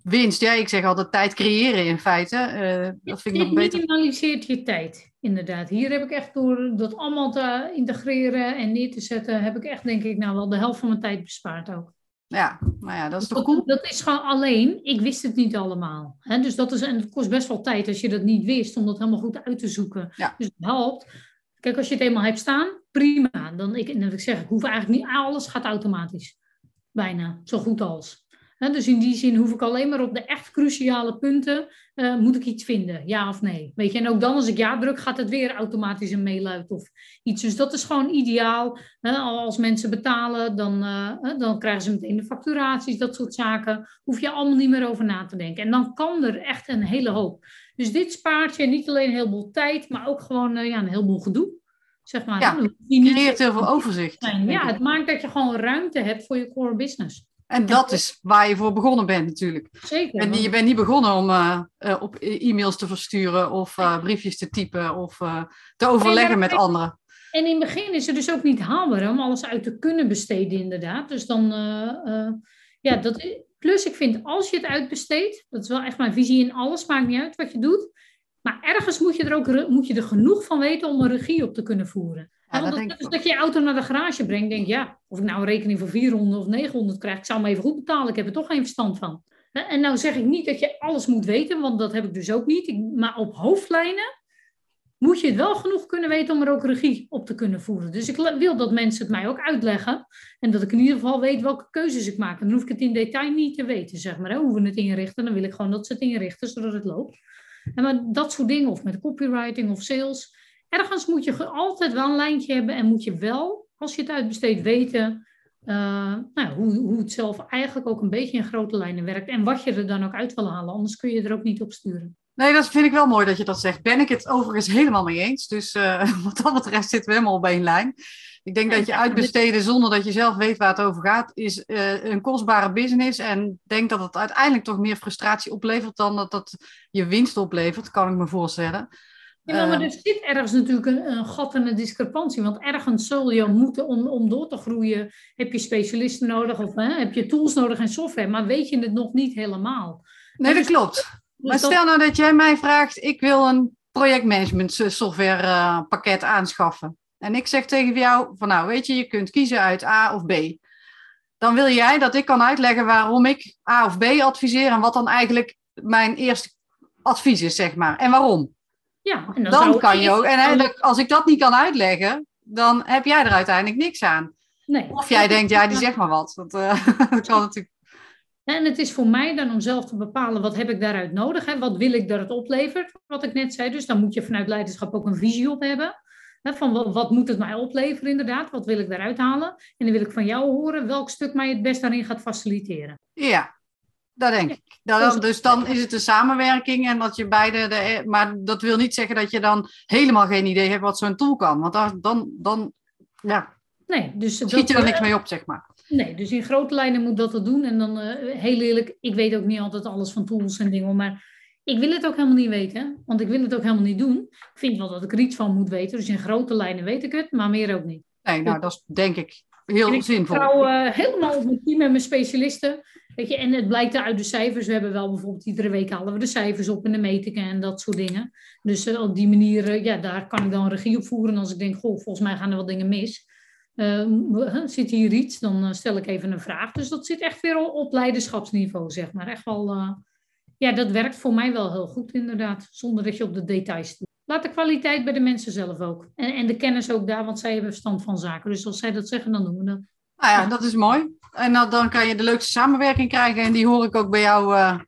winst. Ja, ik zeg altijd tijd creëren in feite. Uh, dat vind ik nog beter. minimaliseert je tijd, inderdaad. Hier heb ik echt door dat allemaal te integreren en neer te zetten, heb ik echt denk ik nou wel de helft van mijn tijd bespaard ook. Ja, nou ja, dat is toch cool? Dat is gewoon alleen, ik wist het niet allemaal. Hè? Dus dat is, en het kost best wel tijd als je dat niet wist, om dat helemaal goed uit te zoeken. Ja. Dus het helpt. Kijk, als je het eenmaal hebt staan, prima. Dan, ik, dan ik zeg, ik hoef eigenlijk niet, alles gaat automatisch. Bijna, zo goed als dus in die zin hoef ik alleen maar op de echt cruciale punten, uh, moet ik iets vinden, ja of nee. Weet je, en ook dan als ik ja druk, gaat het weer automatisch een mail uit of iets. Dus dat is gewoon ideaal. als mensen betalen, dan, uh, dan krijgen ze meteen de facturaties, dat soort zaken. Hoef je allemaal niet meer over na te denken. En dan kan er echt een hele hoop. Dus dit spaart je niet alleen een heleboel tijd, maar ook gewoon uh, ja, een heleboel gedoe. Zeg maar. Ja, je creëert heel veel overzicht. Ja, het maakt dat je gewoon ruimte hebt voor je core business. En dat is waar je voor begonnen bent natuurlijk. Zeker. En je bent niet begonnen om uh, uh, op e- e-mails te versturen of uh, briefjes te typen of te overleggen met anderen. En in het begin is het dus ook niet haalbaar om alles uit te kunnen besteden inderdaad. Dus dan, ja, dat, plus ik vind als je het uitbesteedt, dat is wel echt mijn visie in alles, maakt niet uit wat je doet. Maar ergens moet je er ook moet je er genoeg van weten om een regie op te kunnen voeren. Ja, dat, dat, dus dat je je auto naar de garage brengt, denk ja, of ik nou een rekening voor 400 of 900 krijg, ik zou hem even goed betalen, ik heb er toch geen verstand van. En nou zeg ik niet dat je alles moet weten, want dat heb ik dus ook niet. Maar op hoofdlijnen moet je het wel genoeg kunnen weten om er ook regie op te kunnen voeren. Dus ik wil dat mensen het mij ook uitleggen. En dat ik in ieder geval weet welke keuzes ik maak. En dan hoef ik het in detail niet te weten, zeg maar. Hè, hoe we het inrichten. Dan wil ik gewoon dat ze het inrichten, zodat het loopt. En maar dat soort dingen, of met copywriting of sales ergens moet je altijd wel een lijntje hebben en moet je wel, als je het uitbesteedt, weten uh, nou, hoe, hoe het zelf eigenlijk ook een beetje in grote lijnen werkt en wat je er dan ook uit wil halen. Anders kun je er ook niet op sturen. Nee, dat vind ik wel mooi dat je dat zegt. Ben ik het overigens helemaal mee eens. Dus uh, *laughs* wat dat betreft zitten we helemaal op één lijn. Ik denk dat je uitbesteden zonder dat je zelf weet waar het over gaat, is uh, een kostbare business. En denk dat het uiteindelijk toch meer frustratie oplevert dan dat dat je winst oplevert, kan ik me voorstellen. Ja, maar er zit ergens natuurlijk een, een, gat en een discrepantie. Want ergens zul je moeten, om, om door te groeien, heb je specialisten nodig of hè, heb je tools nodig en software. Maar weet je het nog niet helemaal. Nee, dat dus- klopt. Dus maar stel nou dat jij mij vraagt, ik wil een projectmanagement software uh, pakket aanschaffen. En ik zeg tegen jou van nou, weet je, je kunt kiezen uit A of B. Dan wil jij dat ik kan uitleggen waarom ik A of B adviseer en wat dan eigenlijk mijn eerste advies is, zeg maar. En waarom. Ja, en dan, dan kan je ook. En als ik dat niet kan uitleggen, dan heb jij er uiteindelijk niks aan. Nee. Of jij denkt, ja, die zegt maar wat. Dat, uh, *laughs* dat kan natuurlijk. En het is voor mij dan om zelf te bepalen wat heb ik daaruit nodig. Hè? Wat wil ik dat het oplevert, wat ik net zei. Dus dan moet je vanuit leiderschap ook een visie op hebben. Hè? Van wat, moet het mij opleveren inderdaad? Wat wil ik daaruit halen? En dan wil ik van jou horen welk stuk mij het best daarin gaat faciliteren. Ja, dat denk ik. Dan, dus dan is het een samenwerking en dat je beide. De, maar dat wil niet zeggen dat je dan helemaal geen idee hebt wat zo'n tool kan. Want dan, dan ja, nee, dus schiet je er niks mee op, zeg maar. Nee, dus in grote lijnen moet dat het doen. En dan uh, heel eerlijk, ik weet ook niet altijd alles van tools en dingen. Maar ik wil het ook helemaal niet weten. Want ik wil het ook helemaal niet doen. Ik vind wel dat ik er iets van moet weten. Dus in grote lijnen weet ik het, maar meer ook niet. Nee, nou, dat is denk ik heel ik zinvol. Ik trouw uh, helemaal op mijn team en mijn specialisten. Weet je, en het blijkt uit de cijfers. We hebben wel bijvoorbeeld iedere week halen we de cijfers op in de metingen en dat soort dingen. Dus uh, op die manier, uh, ja, daar kan ik dan regie op voeren. Als ik denk, goh, volgens mij gaan er wat dingen mis. Uh, zit hier iets, dan stel ik even een vraag. Dus dat zit echt weer op leiderschapsniveau, zeg maar. Echt wel, ja, dat werkt voor mij wel heel goed inderdaad. Zonder dat je op de details doet. Laat de kwaliteit bij de mensen zelf ook. En, en de kennis ook daar, want zij hebben verstand van zaken. Dus als zij dat zeggen, dan doen we dat. Nou ja, dat is mooi. En dan, dan kan je de leukste samenwerking krijgen. En die hoor ik ook bij jou uh,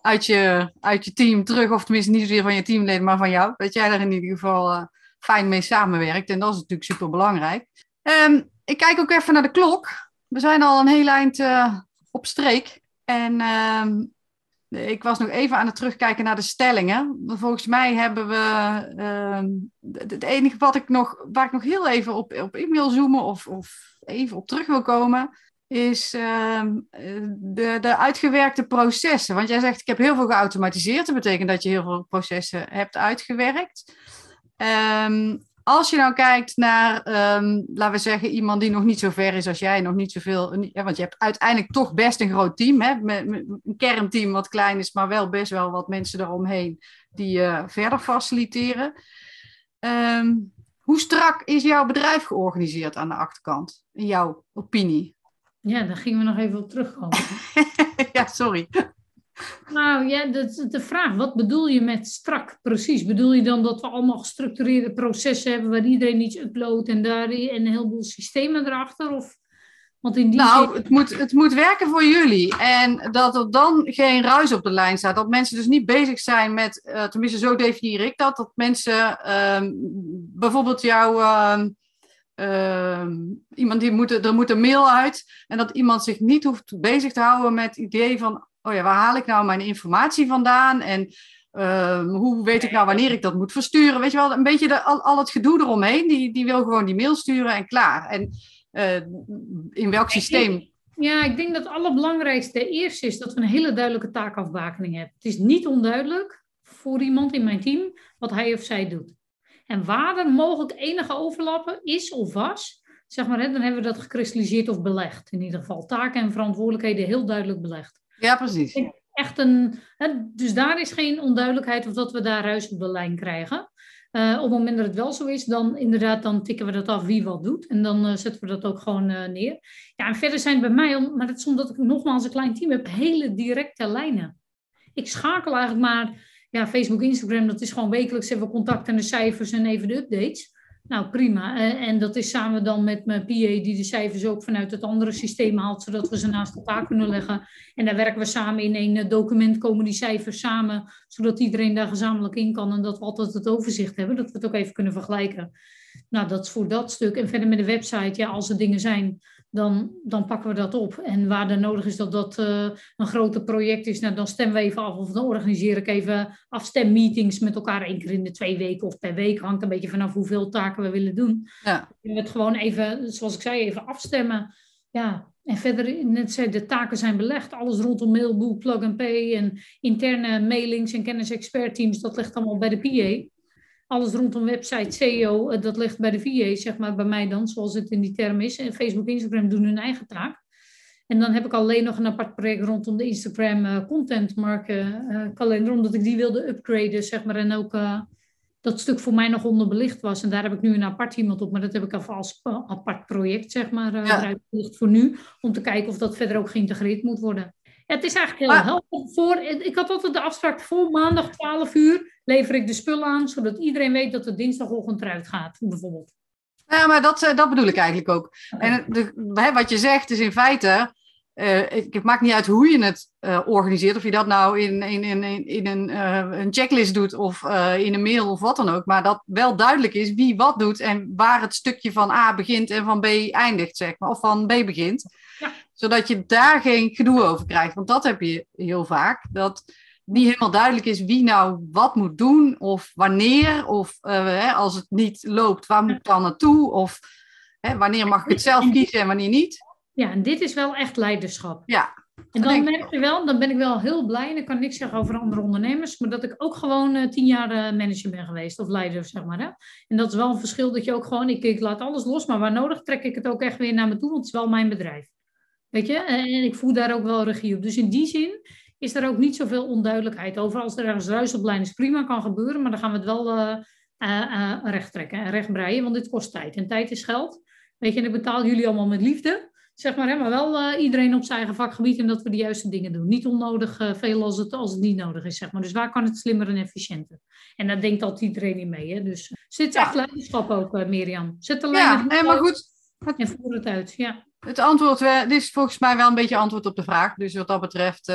uit, je, uit je team terug. Of tenminste niet zozeer van je teamleden, maar van jou. Dat jij daar in ieder geval fijn mee samenwerkt. En dat is natuurlijk super belangrijk. Um, ik kijk ook even naar de klok. We zijn al een heel eind uh, op streek. En um, ik was nog even aan het terugkijken naar de stellingen. Volgens mij hebben we. Uh, het enige wat ik nog, waar ik nog heel even op, op in wil zoomen of, of even op terug wil komen, is ehm, de, de uitgewerkte processen. Want jij zegt, ik heb heel veel geautomatiseerd. Dat betekent dat je heel veel processen hebt uitgewerkt. Um, als je nou kijkt naar, ehm, laten we zeggen, iemand die nog niet zo ver is als jij, nog niet zoveel, want je hebt uiteindelijk toch best een groot team, hè, met, een kernteam wat klein is, maar wel best wel wat mensen eromheen die uh, verder faciliteren. Ehm, hoe strak is jouw bedrijf georganiseerd aan de achterkant, in jouw opinie? Ja, daar gingen we nog even op terugkomen. *laughs* ja, sorry. Nou ja, de, de vraag, wat bedoel je met strak precies? Bedoel je dan dat we allemaal gestructureerde processen hebben waar iedereen iets uploadt en daar een heleboel systemen erachter? Of, want in die nou, het, moet, het moet werken voor jullie. En dat er dan geen ruis op de lijn staat. Dat mensen dus niet bezig zijn met, uh, tenminste zo definieer ik dat, dat mensen uh, bijvoorbeeld jouw... Uh, iemand die moet, er moet een mail uit en dat iemand zich niet hoeft bezig te houden met het idee van oh ja, waar haal ik nou mijn informatie vandaan? En ehm, hoe weet ik nou wanneer ik dat moet versturen? Weet je wel, een beetje de, al, al het gedoe eromheen. Die, die wil gewoon die mail sturen en klaar. En uh, in welk systeem? Ja, ik denk dat het allerbelangrijkste eerst is dat we een hele duidelijke taakafbakening hebben. Het is niet onduidelijk voor iemand in mijn team wat hij of zij doet. En waar er mogelijk enige overlappen is of was, zeg maar, hè, dan hebben we dat gekristalliseerd of belegd. In ieder geval taken en verantwoordelijkheden heel duidelijk belegd. Ja, precies. Echt een, hè, dus daar is geen onduidelijkheid of dat we daar ruis op de lijn krijgen. Uh, op het moment dat het wel zo is, dan inderdaad, dan tikken we dat af wie wat doet. En dan uh, zetten we dat ook gewoon uh, neer. Ja, en verder zijn bij mij, maar dat is omdat ik nogmaals een klein team heb, hele directe lijnen. Ik schakel eigenlijk maar, ja, Facebook, Instagram, dat is gewoon wekelijks even contact en de cijfers en even de updates. Nou, prima. Eh, en dat is samen dan met mijn PA die de cijfers ook vanuit het andere systeem haalt, zodat we ze naast elkaar kunnen leggen. En daar werken we samen in één eh, document, komen die cijfers samen, zodat iedereen daar gezamenlijk in kan en dat we altijd het overzicht hebben, dat we het ook even kunnen vergelijken. Nou, dat is voor dat stuk. En verder met de website, ja, als er dingen zijn dan, dan pakken we dat op. En waar er nodig is dat dat uh, een groter project is, nou, dan stemmen we even af of dan organiseer ik even afstemmeetings met elkaar één keer in de twee weken of per week. Hangt een beetje vanaf hoeveel taken we willen doen. Ja. En het gewoon even, zoals ik zei, even afstemmen. Ja, en verder, net zei, de taken zijn belegd. Alles rondom mailboek, plug and pay en interne mailings en kennis-expert-teams, dat ligt allemaal bij de PA alles rondom website, SEO, eh, dat ligt bij de VA, zeg maar, bij mij dan, zoals het in die term is. En Facebook, Instagram doen hun eigen taak. En dan heb ik alleen nog een apart project rondom de Instagram uh, content marken uh, kalender, omdat ik die wilde upgraden, zeg maar. En ook uh, dat stuk voor mij nog onderbelicht was. En daar heb ik nu een apart iemand op, maar dat heb ik al als apart project, zeg maar, ja. voor nu. Om te kijken of dat verder ook geïntegreerd moet worden. Ja, het is eigenlijk heel. Voor, ik had altijd de afspraak voor maandag 12 uur lever ik de spullen aan, zodat iedereen weet dat het dinsdagochtend eruit gaat, bijvoorbeeld. Ja, maar dat, eh, dat bedoel ik eigenlijk ook. En de, wat je zegt is in feite, uh, het maakt niet uit hoe je het uh, organiseert, of je dat nou in, in, in, in een, uh, een checklist doet of in een mail of wat dan ook, maar dat wel duidelijk is wie wat doet en waar het stukje van A begint en van B eindigt, zeg maar, of van B begint. Zodat je daar geen gedoe over krijgt, want dat heb je heel vaak. Dat niet helemaal duidelijk is wie nou wat moet doen of wanneer. Of uh, hè, als het niet loopt, waar moet ik dan naartoe? Of hè, wanneer mag ik het zelf kiezen en wanneer niet? Ja, en dit is wel echt leiderschap. Ja. En dan merk je wel, dan ben ik wel heel blij, en ik kan niks zeggen over andere ondernemers, maar dat ik ook gewoon uh, tien jaar uh, manager ben geweest, of leider, zeg maar. Hè? En dat is wel een verschil dat je ook gewoon, ik, ik laat alles los, maar waar nodig trek ik het ook echt weer naar me toe, want het is wel mijn bedrijf. Weet je, en ik voel daar ook wel regie op. Dus in die zin is er ook niet zoveel onduidelijkheid over. Als er ergens ruis op lijn is, prima, kan gebeuren, maar dan gaan we het wel uh, uh, recht trekken en recht breien, want dit kost tijd. En tijd is geld. Weet je, en ik betaal jullie allemaal met liefde, zeg maar, hè, maar wel iedereen op zijn eigen vakgebied en dat we de juiste dingen doen. Niet onnodig veel als het, als het niet nodig is, zeg maar. Dus waar kan het slimmer en efficiënter? En daar denkt altijd iedereen in mee, hè. Dus zit echt leiderschap ook, Mirjam. Zet de lijn ja, maar goed. En voer het uit, ja. Het antwoord, dit is volgens mij wel een beetje antwoord op de vraag. Dus wat dat betreft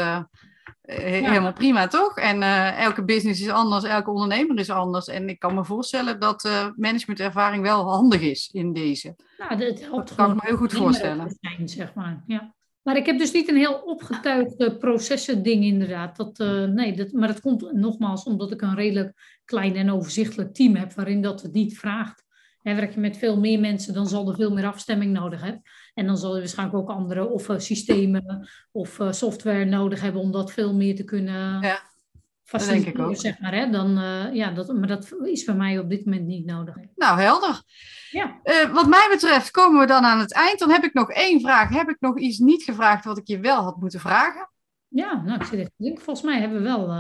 helemaal prima, toch? En uh, elke business is anders, elke ondernemer is anders. En ik kan me voorstellen dat uh, managementervaring wel handig is in deze. Nou, dat, helpt dat kan ik me heel goed voorstellen. Zijn, zeg maar. ja. Maar ik heb dus niet een heel opgetuigde processen ding inderdaad. Dat, nee, dat, maar dat komt nogmaals omdat ik een redelijk klein en overzichtelijk team heb waarin dat het niet vraagt. En werk je met veel meer mensen, dan zal er veel meer afstemming nodig hebben. En dan zal je waarschijnlijk ook andere of systemen of software nodig hebben om dat veel meer te kunnen ja, faciliteren, denk ik ook. zeg maar. Hè? Dan, ja, dat, maar dat is bij mij op dit moment niet nodig. Nou, helder. Ja. wat mij betreft komen we dan aan het eind. Dan heb ik nog één vraag. Heb ik nog iets niet gevraagd wat ik je wel had moeten vragen? Ja, nou, ik zit even te denken. Volgens mij hebben we wel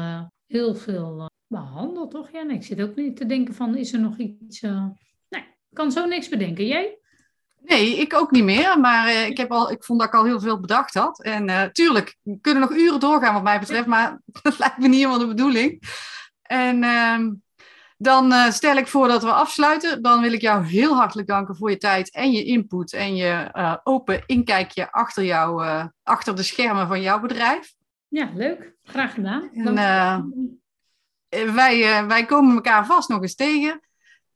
heel veel behandeld, toch? Ja, nee, ik zit ook niet te denken van, is er nog iets... Uh... Kan zo niks bedenken. Jij? Nee, ik ook niet meer. Maar ik, heb al, ik vond dat ik al heel veel bedacht had. En tuurlijk, we kunnen nog uren doorgaan wat mij betreft. Maar *laughs* dat lijkt me niet helemaal de bedoeling. En ehm, dan stel ik voor dat we afsluiten. Dan wil ik jou heel hartelijk danken voor je tijd en je input. En je open inkijkje achter, jou, achter de schermen van jouw bedrijf. Ja, leuk. Graag gedaan. En, uh, wij, uh, wij komen elkaar vast nog eens tegen.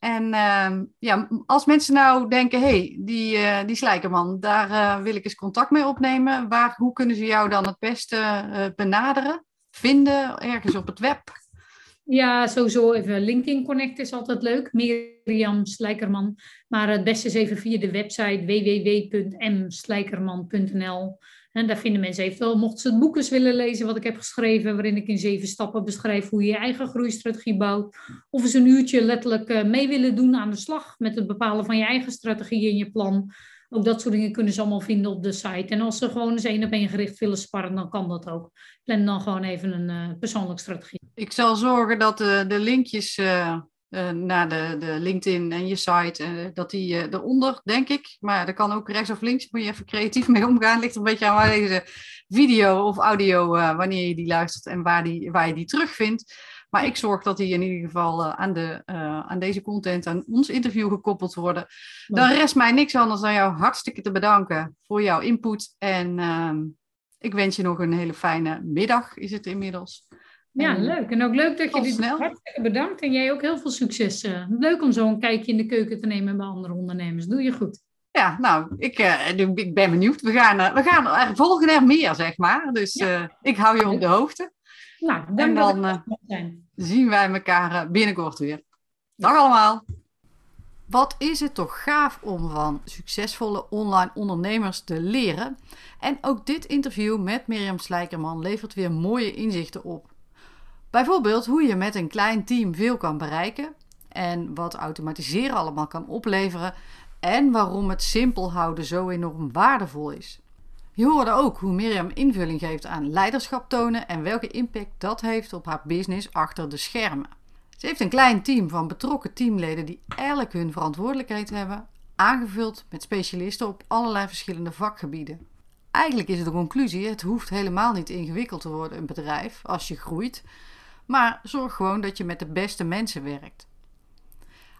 En uh, ja, als mensen nou denken, hey, die, uh, die Slijkerman, daar wil ik eens contact mee opnemen. Waar, hoe kunnen ze jou dan het beste benaderen? Vinden, ergens op het web? Ja, sowieso even LinkedIn Connect is altijd leuk. Mirjam Slijkerman. Maar het beste is even via de website www.mslijkerman.nl. En daar vinden mensen eventueel, mochten ze het boek eens willen lezen wat ik heb geschreven, waarin ik in zeven stappen beschrijf hoe je je eigen groeistrategie bouwt. Of eens een uurtje letterlijk eh, mee willen doen aan de slag met het bepalen van je eigen strategie en je plan. Ook dat soort dingen kunnen ze allemaal vinden op de site. En als ze gewoon eens één op één gericht willen sparren, dan kan dat ook. Plan dan gewoon even een uh, persoonlijke strategie. Ik zal zorgen dat de, de linkjes uh, naar de, de LinkedIn en je site, uh, dat die uh, eronder, denk ik. Maar dat kan ook rechts of links, moet je even creatief mee omgaan. Ligt een beetje aan waar deze video of audio, wanneer je die luistert en waar, die, waar je die terugvindt. Maar ik zorg dat die in ieder geval aan, de, aan deze content, aan ons interview gekoppeld worden. Dan rest mij niks anders dan jou hartstikke te bedanken voor jouw input. En ehm, ik wens je nog een hele fijne middag, is het inmiddels. Ja, leuk. En ook leuk dat je dit hartstikke bedankt. En jij ook heel veel succes. Uh, leuk om zo een kijkje in de keuken te nemen bij andere ondernemers. Doe je goed. Ja, nou, ik, uh, ik ben benieuwd. We gaan, uh, we gaan er volgen er meer, zeg maar. Dus ja. ik hou je op de hoogte. Nou, en dan zien wij elkaar binnenkort weer. Dag allemaal. Wat is het toch gaaf om van succesvolle online ondernemers te leren. En ook dit interview met Mirjam Slijkerman levert weer mooie inzichten op. Bijvoorbeeld hoe je met een klein team veel kan bereiken en wat automatiseren allemaal kan opleveren en waarom het simpel houden zo enorm waardevol is. Je hoorde ook hoe Mirjam invulling geeft aan leiderschap tonen en welke impact dat heeft op haar business achter de schermen. Ze heeft een klein team van betrokken teamleden die elk hun verantwoordelijkheid hebben, aangevuld met specialisten op allerlei verschillende vakgebieden. Eigenlijk is de conclusie: het hoeft helemaal niet ingewikkeld te worden, een bedrijf, als je groeit. Maar zorg gewoon dat je met de beste mensen werkt.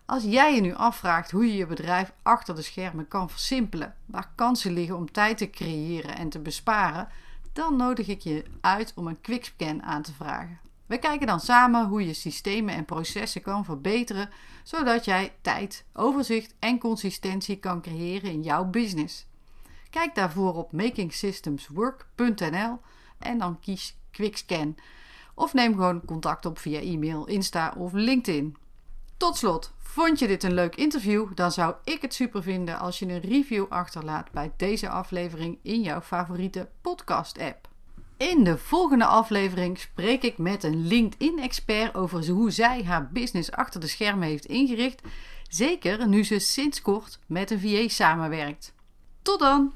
Als jij je nu afvraagt hoe je je bedrijf achter de schermen kan versimpelen, waar kansen liggen om tijd te creëren en te besparen, dan nodig ik je uit om een quickscan aan te vragen. We kijken dan samen hoe je systemen en processen kan verbeteren, zodat jij tijd, overzicht en consistentie kan creëren in jouw business. Kijk daarvoor op makingsystemswork.nl en dan kies Quickscan. Of neem gewoon contact op via e-mail, Insta of LinkedIn. Tot slot, vond je dit een leuk interview? Dan zou ik het super vinden als je een review achterlaat bij deze aflevering in jouw favoriete podcast-app. In de volgende aflevering spreek ik met een LinkedIn-expert over hoe zij haar business achter de schermen heeft ingericht. Zeker nu ze sinds kort met een VA samenwerkt. Tot dan!